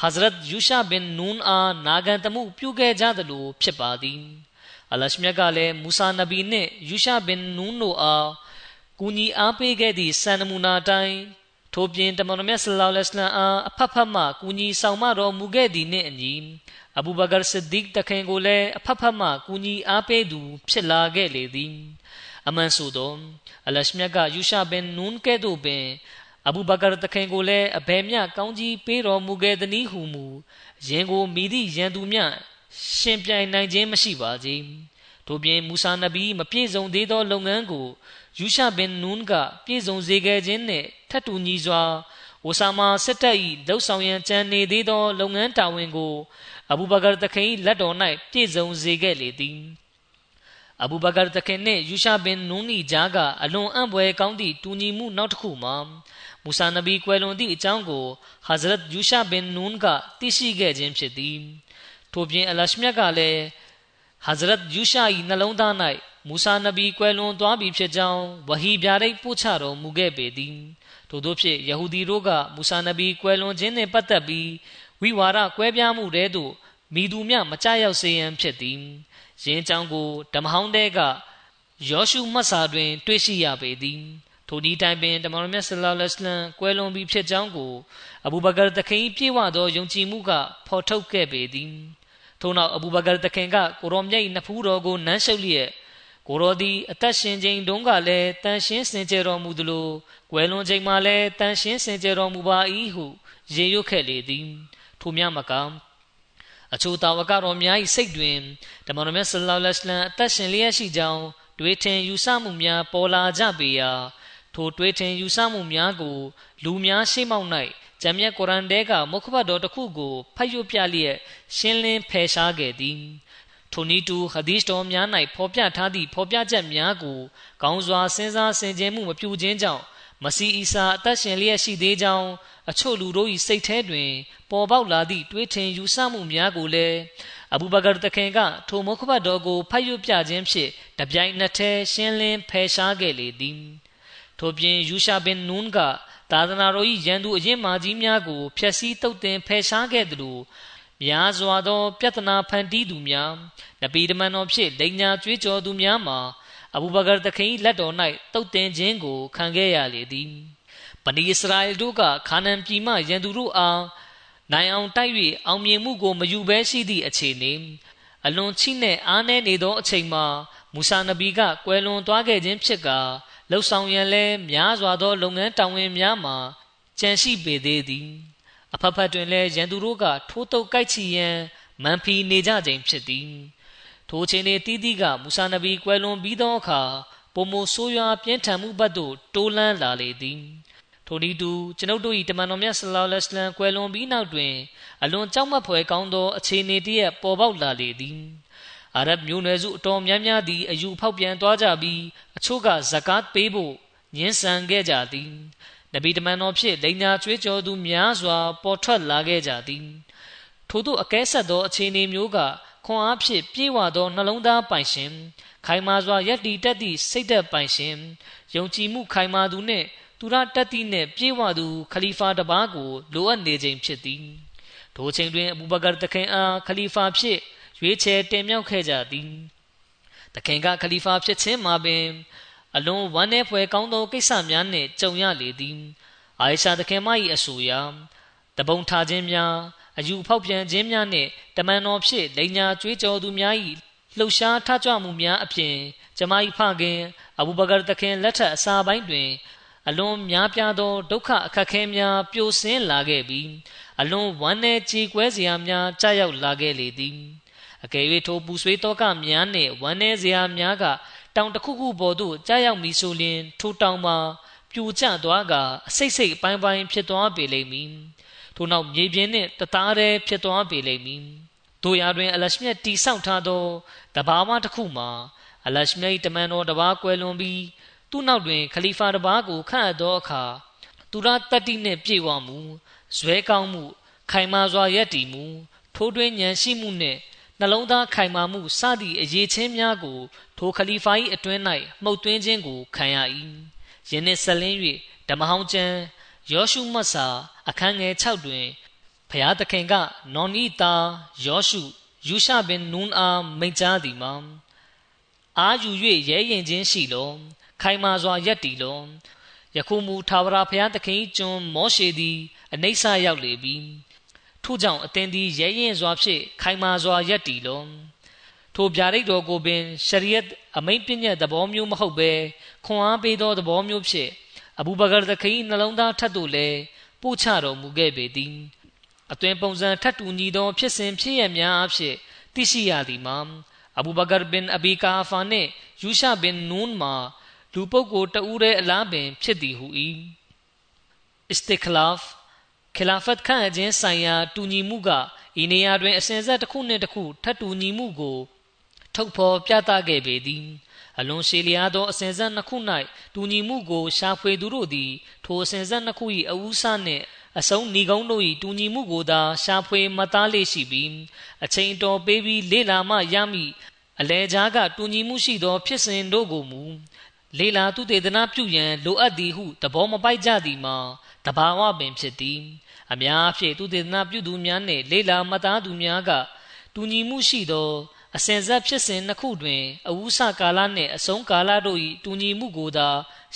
ဟဇရတ်ယူရှာဘင်နူန်အားနာဂန်တမှုပြုခဲ့ကြသလိုဖြစ်ပါသည်အလရှမြတ်ကလည်းမူဆာနဗီနှင့်ယူရှာဘင်နူန်တို့အားကူညီအားပေးခဲ့သည့်စံနမူနာတိုင်း ထို့ပြင်တမန်တော်မြတ်ဆလောလ္လဟ်အလัยဟိဝါစလမ်အားအဖက်ဖက်မှကူညီဆောင်မတော်မူခဲ့သည်နှင့်အညီအဘူဘကာဆစ်ဒီကတခင်ကိုလည်းအဖက်ဖက်မှကူညီအားပေးသူ ဖြစ်လာခဲ့လေသည် အမှန်ဆိုသောအလရှမြတ်ကယူရှာဘင်နူန်ကဲ့သို့ပင်အဘူဘကာတခင်ကိုလည်းအဘယ်မျှကောင်းကြီးပေးတော်မူခဲ့သည်ဟုမူရင်ကိုမိသည့်ရန်သူမျှရှင်ပြိုင်နိုင်ခြင်းမရှိပါကြ။ထို့ပြင်မူဆာနဗီမပြည့်စုံသေးသောလုပ်ငန်းကို ယူရှာဘင်နူးကပြည့်စုံစေခဲ့ခြင်းနှင့်ထပ်တူညီစွာအိုဆာမာစစ်တပ်၏လှုပ်ဆောင်ရန်ကြံနေသေးသော လုပ်ငန်းတာဝန်ကိုအဘူဘကာတခင်လက်တော်၌ပြည့်စုံစေခဲ့လေသည်အဘူဘကာတခင်နှင့်ယူရှာဘင်နူးနီဂျာကအလွန်အံ့ဖွယ်ကောင်းသည့်တူညီမှုနောက်တစ်ခုမှာမူဆာနဗီကွယ်လွန်သည့်အကြောင်းကိုဟဇရတ်ယူရှာဘင်နူးကသိရှိခဲ့ခြင်းဖြစ်သည်ထို့ပြင်အလရှမြတ်ကလည်း ဟဇရတ်ယူရှာ၏နှလုံးသား၌မူဆာနဗီကွယ်လွန်သွားပြီဖြစ်ကြောင်းဝဟီဗျာဒိတ်ပို့ချတော်မူခဲ့ပေသည်ထို့သောဖြင့်ယဟူဒီတို့ကမူဆာနဗီကွယ်လွန်ခြင်းနှင့်ပတ်သက်ပြီးဝိဝါဒကွဲပြားမှုတဲသို့မိသူမြမကြရောက်စေရန်ဖြစ်သည်ယင်းကြောင့်ကိုဓမ္မဟောင်းတဲကယောရှုမှတ်စာတွင် တွေ့ရှိရပေသည်ထိုဒီတိုင်ပင်တမန်တော်မြတ်ဆလ္လာလဟ်အလัยဟ်ကွယ်လွန်ပြီးဖြစ်ကြောင်းကိုအဘူဘကာတခင်ပြေဝသောယုံကြည်မှုကဖော်ထုတ်ခဲ့ပေသည် ထို့နောက်အဘူဘကာတခင်ကကိုရောမြိတ်နဖူးတော်ကိုနမ်းရှုပ်လျက်ကိုရောသည်အသက်ရှင်ခြင်းတုန်းကလည်းတန်ရှင်းစင်ကြယ်တော်မူသလိုကွယ်လွန်ချိန်မှာလည်းတန်ရှင်းစင်ကြယ်တော်မူပါ၏ဟုရေရွတ်ခဲ့လေသည်ထိုမြမကအချို့တာဝကတော်များ၏စိတ်တွင်တမန်တော်မြတ်ဆလ္လာလဟ်အလိုင်းအသက်ရှင်လျက်ရှိကြောင်းတွေးထင်ယူဆမှုများပေါ်လာကြပေရာထိုတွေးထင်ယူဆမှုများကို လူများရှေ့မှောက်၌ ဂျမ်မြတ်ကုရ်အန်တဲကမုခဘတ်တော်တစ်ခုကိုဖတ်ရွတ်ပြလျက်ရှင်းလင်းဖယ်ရှားခဲ့သည်ထိုနည်းတူဟဒီစ်တော်များ၌ဖော်ပြထားသည့်ဖော်ပြချက်များကိုကောင်းစွာစဉ်းစားဆင်ခြင်မှုမပြုခြင်းကြောင့်မစီအီစာအသက်ရှင်လျက်ရှိသေးကြောင်းအချို့လူတို့၏စိတ်ထဲတွင် ပေါ်ပေါက်လာသည့်တွေးထင်ယူဆမှုများကိုလည်းအဘူဘကာတခင်ကထိုမုခဘတ်တော်ကိုဖတ်ရွတ်ပြခြင်းဖြင့်တပြိုင်နက်တည်းရှင်းလင်းဖယ်ရှားခဲ့လေသည်ထို့ပြင်ယူရှာဘင်နွန်းက သာသနာတော်၏ရန်သူအရင်မာကြီးများကိုဖျက်ဆီးတုတ်တင်ဖယ်ရှားခဲ့သလိုများစွာသော ပြဿနာဖန်တီးသူများနဗီဒမန်တော်ဖြစ်လိန်ညာကြွေးကြော်သူများမှာအဘူဘကာတခင်လက်တော်၌တုတ်တင်ခြင်းကိုခံခဲ့ရလေသည်ဗနီအစ္စရာအယ်တို့ကခါနန်ပြည်မှရန်သူတို့အားနိုင်အောင်တိုက်၍အောင်မြင်မှုကိုမယူဘဲရှိသည့်အခြေအနေအလွန်ချိနဲ့အားနည်းနေသောအချိန်မှာမူဆာနဗီကကွယ်လွန်သွားခဲ့ခြင်းဖြစ်ကာ လှုပ်ဆောင်ရန်လဲများစွာသော လုပ်ငန်းတာဝန်များမှာကြံရှိပေသေးသည်အဖက်ဖက်တွင်လည်းရန်သူတို့ကထိုးတုပ်ကြိုက်ချီရန်မန်ဖီနေကြခြင်းဖြစ်သည်ထိုအချိန်လေးတီးတီးကမူဆာနဗီကွယ်လွန်ပြီးသောအခါပုံမဆိုးရွားပြင်းထန်မှုဘက်သို့တိုးလန်းလာလေသည်ထိုနည်းတူကျွန်ုပ်တို့၏တမန်တော်မြတ်ဆလောလ္လဟ်အလัยဟ်ကွယ်လွန်ပြီးနောက်တွင် အလွန်ကြောက်မက်ဖွယ်ကောင်းသောအခြေအနေတည်းပေါ်ပေါက်လာလေသည် အာရဗ်မျိုးနွယ်စုအတော်များများသည်အယူဖောက်ပြန်သွားကြပြီးအချို့ကဇကာတ်ပေးဖို့ညှင်းဆန်ခဲ့ကြသည်နဗီတမန်တော်ဖြစ်လိန်ညာကျွေးကြော်သူများစွာ ပေါ်ထွက်လာခဲ့ကြသည်ထို့သောအကဲဆက်သောအခြေအနေမျိုးကခွန်အားဖြင့်ပြေဝသောနှလုံးသားပိုင်ရှင် ခိုင်မာစွာယက်တီတက်သည့်စိတ်သက်ပိုင်ရှင်ယုံကြည်မှုခိုင်မာသူနှင့်သူရတက်သည့်နှင့်ပြေဝသူခလီဖာတပါးကိုလိုအပ်နေခြင်းဖြစ်သည်ထိုချိန်တွင်အဘူဘကာတခင်အားခလီဖာဖြစ် ရွေးချယ်တင်မြှောက်ခဲ့ကြသည်တခင်ကခလီဖာဖြစ်ခြင်းမှာပင် အလွန်ဝမ်းနည်းဖွယ်ကောင်းသောကိစ္စများနှင့်ကြုံရလေသည်အာယရှာတခင်မ၏အဆိုအရတပုံထားခြင်းများအယူဖောက်ပြန်ခြင်းများနှင့်တမန်တော်ဖြစ်လိန်ညာကြွေးကြော်သူများ၏လှုပ်ရှားထကြွမှုများအပြင်ကျမ၏ဖခင်အဘူဘကာတခင်လက်ထက်အစာပိုင်းတွင် အလွန်များပြားသောဒုက္ခအခက်ခဲများပြိုဆင်းလာခဲ့ပြီးအလွန်ဝမ်းနည်းကြေကွဲစရာများကြာရောက်လာခဲ့လေသည် အကယ်၍ထိုပူဆွေးတောကများနှင့်ဝမ်းနည်းစရာများကတောင်တစ်ခုခုပေါ်သို့ကြားရောက်မည်ဆိုလျှင်ထိုတောင်မှာပြိုကျသွားကအစိတ်စိတ်အပိုင်းပိုင်းဖြစ်သွားပေလိမ့်မည်ထို့နောက်မြေပြင်နှင့်တသားတည်းဖြစ်သွားပေလိမ့်မည်တို့ရာတွင်အလရှမြတ်တီဆောက်ထားသောတဘာဝတစ်ခုမှာအလရှမြတ်တမန်တော်တပါးကွယ်လွန်ပြီးသူ့နောက်တွင်ခလီဖာတပါးကိုခန့်အပ်သောအခါသူရတတိနှင့်ပြည့်ဝမှုဇွဲကောင်းမှု ခိုင်မာစွာယက်တည်မှုထိုးတွင်းဉာဏ်ရှိမှုနှင့် နှလုံးသားခိုင်မာမှုစသည့်အရေးချင်းများကို ထိုခလီဖာ၏အတွင်း၌မှုတ်သွင်းခြင်းကိုခံရ၏ယင်းနှင့်ဆက်လင်း၍ဓမ္မဟောင်းကျမ်းယောရှုမတ်စာ အခန်းငယ်6တွင်ဖျားသခင်ကနောနီတာယောရှုယူရှဘင်နူးအားမိန့်ကြားသည်မှာအာယူ၍ရဲရင်ချင်းရှိလောခိုင်မာစွာယက်တီလောယခုမူထာဝရဘုရားသခင်ကျွန်မောရှေသည်အနိစ္စရောက်လေပြီ ထို့ကြောင့်အသင်သည်ရဲရင်စွာဖြင့်ခိုင်မာစွာယက်တီလောထိုဗျာဒိတ်တော်ကိုပင်ရှရီယတ်အမိန့်ပြည့်သဘောမျိုးမဟုတ်ဘဲခွန်အားပေးသောသဘောမျိုးဖြင့်အဘူဘကာသခင်နှလုံးသားထက်သို့လည်းပို့ချတော်မူခဲ့ပေသည်အသွင်ပုံစံထတ်တူညီသောဖြစ်စဉ်ဖြစ်ရများအဖြစ်သိရှိရသည်မှာအဘူဘကာဘင်အဘီကာဖာနှင့်ယူရှာဘင်နူးမှာလူပုဂ္ဂိုလ်တဦးရဲ့အလားပင်ဖြစ်သည်ဟု၏အစ္စတစ် ခလာဖ်ခလာဖတ်ခန့်အခြင်းဆိုင်ရာတူညီမှုကဤနေရာတွင်အစဉ်ဆက်တစ်ခုနှင့်တစ်ခုထပ်တူညီမှုကိုထုတ်ဖော်ပြသခဲ့ပေသည်အလွန်ရှည်လျားသောအစဉ်ဆက်နှစ်ခု၌တူညီမှုကိုရှာဖွေသူတို့သည်ထိုအစဉ်ဆက်နှစ်ခု၏အဝူးစနှင့်အဆုံးဏီကုန်းတို့၏တူညီမှုကိုသာရှာဖွေမသားလေးရှိပြီးအချိန်တော်ပေးပြီးလေ့လာမှရမည်အလဲကြားကတူညီမှုရှိသောဖြစ်စဉ်တို့ကိုမူလေလာသူတေသနာပြုရန်လိုအပ်သည်ဟုသဘောမပိုက်ကြသည်မှာတဘာဝပင်ဖြစ်သည် အများဖြင့်သူတေသနာပြုသူများနှင့်လေလာမသားသူများကတူညီမှုရှိသောအစဉ်ဆက်ဖြစ်စဉ်နှစ်ခုတွင်အဝုစကာလနှင့်အဆုံးကာလတို့၏တူညီမှုကိုသာ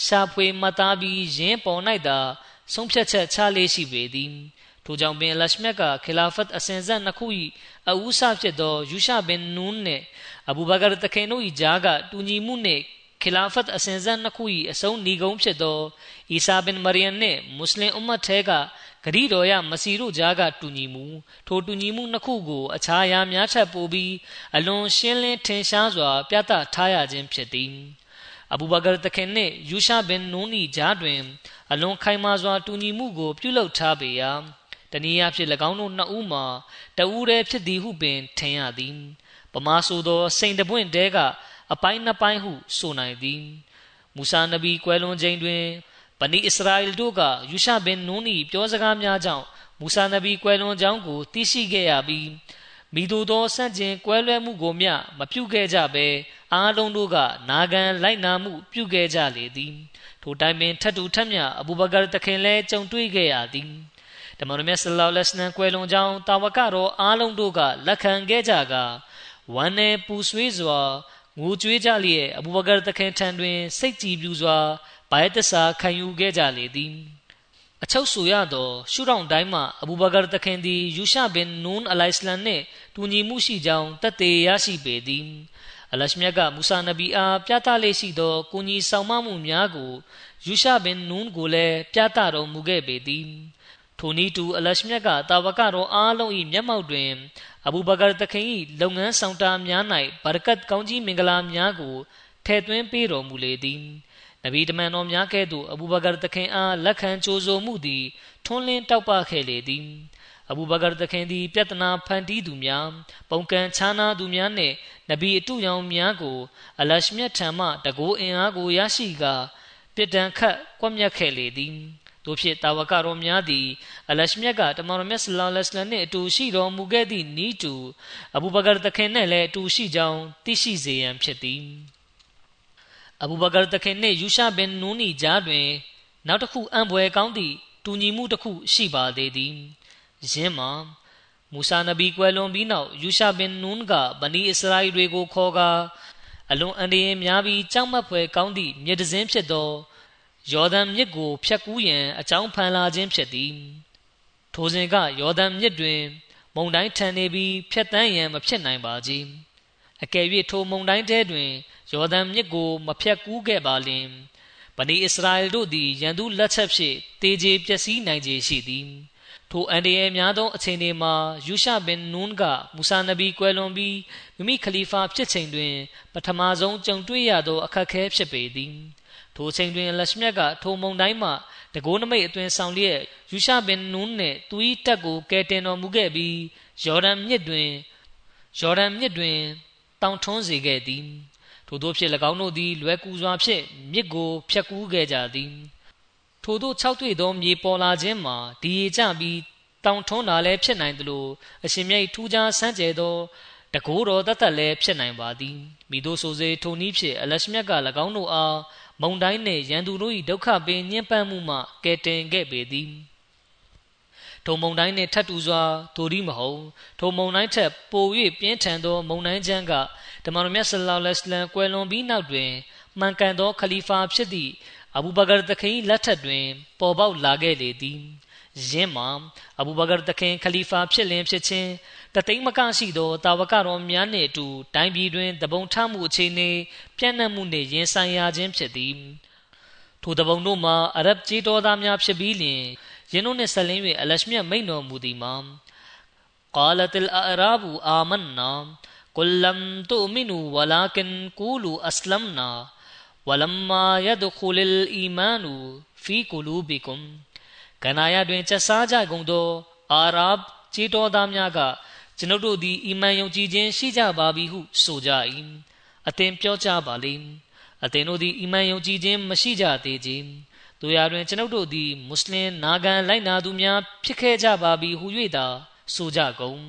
ရှာဖွေမှတ်သားပြီးရင်းပေါ်၌သာဆုံးဖြတ်ချက်ချလေးရှိပေသည်ထိုကြောင့်ပင်လရှမြတ်ကခလာဖတ်အစဉ်ဆက်နှစ်ခု၏အဝုစဖြစ်သောယူရှာဘင်နူးနှင့်အဘူဘကာတခင်တို့၏ကြားကတူညီမှုနှင့်ခလာဖတ်အစဉ်ဆက်နှစ်ခု၏အဆုံးဏီကုန်းဖြစ်သောအီဆာဘင်မရီယမ်နှင့်မွတ်စလင်အွမ်မတ်ထဲက ဂရီတော်ရမစီတို့ကြားကတူညီမှုထိုတူညီမှုနှစ်ခုကို အခြားအရာများထပ်ပို့ပြီးအလွန်ရှင်းလင်းထင်ရှားစွာ ပြသထားရခြင်းဖြစ်သည်အဘူဘကာတခင်နှင့်ယူရှာဘင်နူနီကြားတွင် အလွန်ခိုင်မာစွာတူညီမှုကို ပြုလုပ်ထားပေရာတနည်းအားဖြင့်၎င်းတို့နှစ်ဦးမှာတဦးတည်းဖြစ်သည်ဟုပင်ထင်ရသည်ပမာဆိုသောစိန်တပွင့်တဲကအပိုင်းနှစ်ပိုင်းဟုဆိုနိုင်သည်မူဆာနဗီကွယ်လွန်ခြင်းတွင် ဗနီအစ္စရာအီတို့ကယူရှာဘင်နူနီပြောစကားများကြောင့်မူဆာနဗီကွယ်လွန်ကြောင်းကိုသိရှိခဲ့ရပြီးမိတို့သောစန့်ကျင်ကွဲလွဲမှုကိုမျှမပြုခဲ့ကြဘဲအားလုံးတို့ကနာခံလိုက်နာမှုပြုခဲ့ကြလေသည်ထိုတိုင်းပင်ထတ်တူထက်မြအဘူဘကာတခင်လည်းကြုံတွေ့ခဲ့ရသည်တမန်တော်မြတ်ဆလောလ္လဟ်အလိုင်းကွယ်လွန်ကြောင်းတာဝကတော်အားလုံးတို့ကလက်ခံခဲ့ကြကဝမ်းနဲ့ပူဆွေးစွာငိုကြွေးကြလျက်အဘူဘကာတခင်ထံတွင်စိတ်ကြည်ပြူစွာ ဘိုင်တဆာခံယူခဲ့ကြလေသည်အချုပ်ဆိုရသောရှုထောင့်တိုင်းမှအဘူဘကာတခင်သည်ယူရှာဘင်နူးအလိုင်စလန်နှင့်တူညီမှုရှိကြောင်းတတ်သေးရရှိပေသည်အလရှမြတ်ကမူဆာနဗီအားပြသလေရှိသောကိုကြီးဆောင်မမှုများကိုယူရှာဘင်နူးကိုလည်းပြသတော်မူခဲ့ပေသည်ထိုနည်းတူအလရှမြတ်ကတာဝကတော်အားလုံး၏မျက်မှောက်တွင်အဘူဘကာတခင်၏လုပ်ငန်းဆောင်တာများ၌ဘာရကတ်ကောင်းကြီးမင်္ဂလာများကိုထည့်သွင်းပေးတော်မူလေသည် နဗီတမန်တော်များကဲ့သို့အဘူဘကာတခင်အားလက်ခံကြိုးဆိုမှုသည်ထွန်းလင်းတောက်ပခဲ့လေသည်အဘူဘကာတခင်သည်ပြဿနာဖန်တီးသူများပုံကံခြားနာသူများနှင့်နဗီအတုရောင်များကိုအလရှမြတ်ထံမှတကိုးအင်အားကိုရရှိကာပြစ်ဒဏ်ခတ်ကွပ်မျက်ခဲ့လေသည်တို့ဖြစ်တာဝကတော်များသည်အလရှမြတ်ကတမန်တော်မြတ်ဆလောလ္လဟ်အလိုင်းနှင့်အတူရှိတော်မူခဲ့သည့်ဤတူအဘူဘကာတခင်နှင့်လည်းအတူရှိကြောင်းသိရှိစေရန်ဖြစ်သည် အဘူဘကာတခင်နှင့်ယူရှာဘင်နူနီကြားတွင် နောက်တစ်ခုအံပွဲကောင်းသည့်တူညီမှုတစ်ခုရှိပါသေးသည်ယင်းမှာမူဆာနဗီကွယ်လွန်ပြီးနောက်ယူရှာဘင်နူးကဗနီအစ္စရာအီတွေကိုခေါ်ကာအလွန်အန္တရာယ်များပြီးကြောက်မက်ဖွယ်ကောင်းသည့်မြေတစင်းဖြစ်သောယော်ဒန်မြစ်ကိုဖြတ်ကူးရန်အကြောင်းဖန်လာခြင်းဖြစ်သည်ထိုစဉ်ကယော်ဒန်မြစ်တွင် မုန်တိုင်းထန်နေပြီးဖြတ်တန်းရန်မဖြစ်နိုင်ပါကြီးအကယ်၍ထိုမုန်တိုင်းထဲတွင် ယော်ဒန်မြစ်ကိုမဖြတ်ကူးခဲ့ပါလျှင်ဗနီအစ္စရာအယ်တို့သည်ရန်သူလက်ချက်ဖြင့်တေကျေပျက်စီးနိုင်ခြေရှိသည်ထိုအန်ဒီရဲ့များသောအချိန်တွေမှာယူရှာဘင်နူးကမူဆာနဗီကွယ်လွန်ပြီးမိမိခလီဖာဖြစ်ချိန်တွင် ပထမဆုံးကြုံတွေ့ရသောအခက်အခဲဖြစ်ပေသည်ထိုချိန်တွင်လက်ရှမြတ်ကထိုမုံတိုင်းမှတကိုးနမိတ်အတွင်ဆောင်လျက်ယူရှာဘင်နူးနှင့်သူ၏တပ်ကိုကယ်တင်တော်မူခဲ့ပြီးယော်ဒန်မြစ်တွင်ယော်ဒန်မြစ်တွင်တောင်ထွန်းစေခဲ့သည် ထို့သောဖြင့်၎င်းတို့သည်လွယ်ကူစွာဖြင့်မြစ်ကိုဖြတ်ကူးခဲ့ကြသည်ထို့သော၆တွေ့သောမြေပေါ်လာခြင်းမှာဒီရေကျပြီးတောင်ထွန်းတာလည်းဖြစ်နိုင်သလိုအရှင်မြတ်ထူးခြားဆန်းကျယ်သောတကိုးတော်တသက်လည်းဖြစ်နိုင်ပါသည်မိတို့ဆိုစေထိုနည်းဖြင့်အလရှမြတ်က၎င်းတို့အားမုန်တိုင်းနှင့်ရန်သူတို့၏ဒုက္ခပင်ညှဉ်းပန်းမှုမှကယ်တင်ခဲ့ပေသည်ထိုမုန်တိုင်းနှင့်ထပ်တူစွာဒိုရီမဟုတ်ထိုမုန်တိုင်းထက်ပို၍ပြင်းထန်သောမုန်တိုင်းချမ်းက တမန်တော်မြတ်ဆလ္လာလဟ်အလัยဟ်ကွယ်လွန်ပြီးနောက်တွင်မှန်ကန်သောခလီဖာဖြစ်သည့်အဘူဘကာတခင်လက်ထက်တွင် ပေါ်ပေါက်လာခဲ့လေသည်ယင်းမှာအဘူဘကာတခင်ခလီဖာဖြစ်လင်ဖြစ်ခြင်းတသိမ်းမကရှိသောတာဝကတော်များနှင့်အတူတိုင်းပြည်တွင်တပုံထမှုအခြေအနေပြန့်နှံ့မှုနှင့်ရင်ဆိုင်ရခြင်းဖြစ်သည်ထိုတပုံတို့မှာအရဗ်ကြီးတော်သားများဖြစ်ပြီးလျှင်ယင်းတို့နှင့်ဆက်လင်း၍အလရှမြတ်မိန်တော်မူသည်မှာ قالت الأعراب آمنا قل لم تؤمنوا ولكن قولوا أسلمنا ولما يدخل الإيمان في قلوبكم ကနာယတွင်ချက်စားကြကုန်သောအာရဗ်ခြေတော်သားများကကျွန်ုပ်တို့သည်အီမန်ယုံကြည်ခြင်းရှိကြပါပြီဟုဆိုကြ၏အသင်ပြောကြပါလိမ့်အသင်တို့သည်အီမန်ယုံကြည်ခြင်းမရှိကြသေးခြင်းတို့ရာတွင်ကျွန်ုပ်တို့သည်မွတ်စလင်နာဂန်လိုက်နာသူများဖြစ်ခဲ့ကြပါပြီဟု၍သာဆိုကြကုန်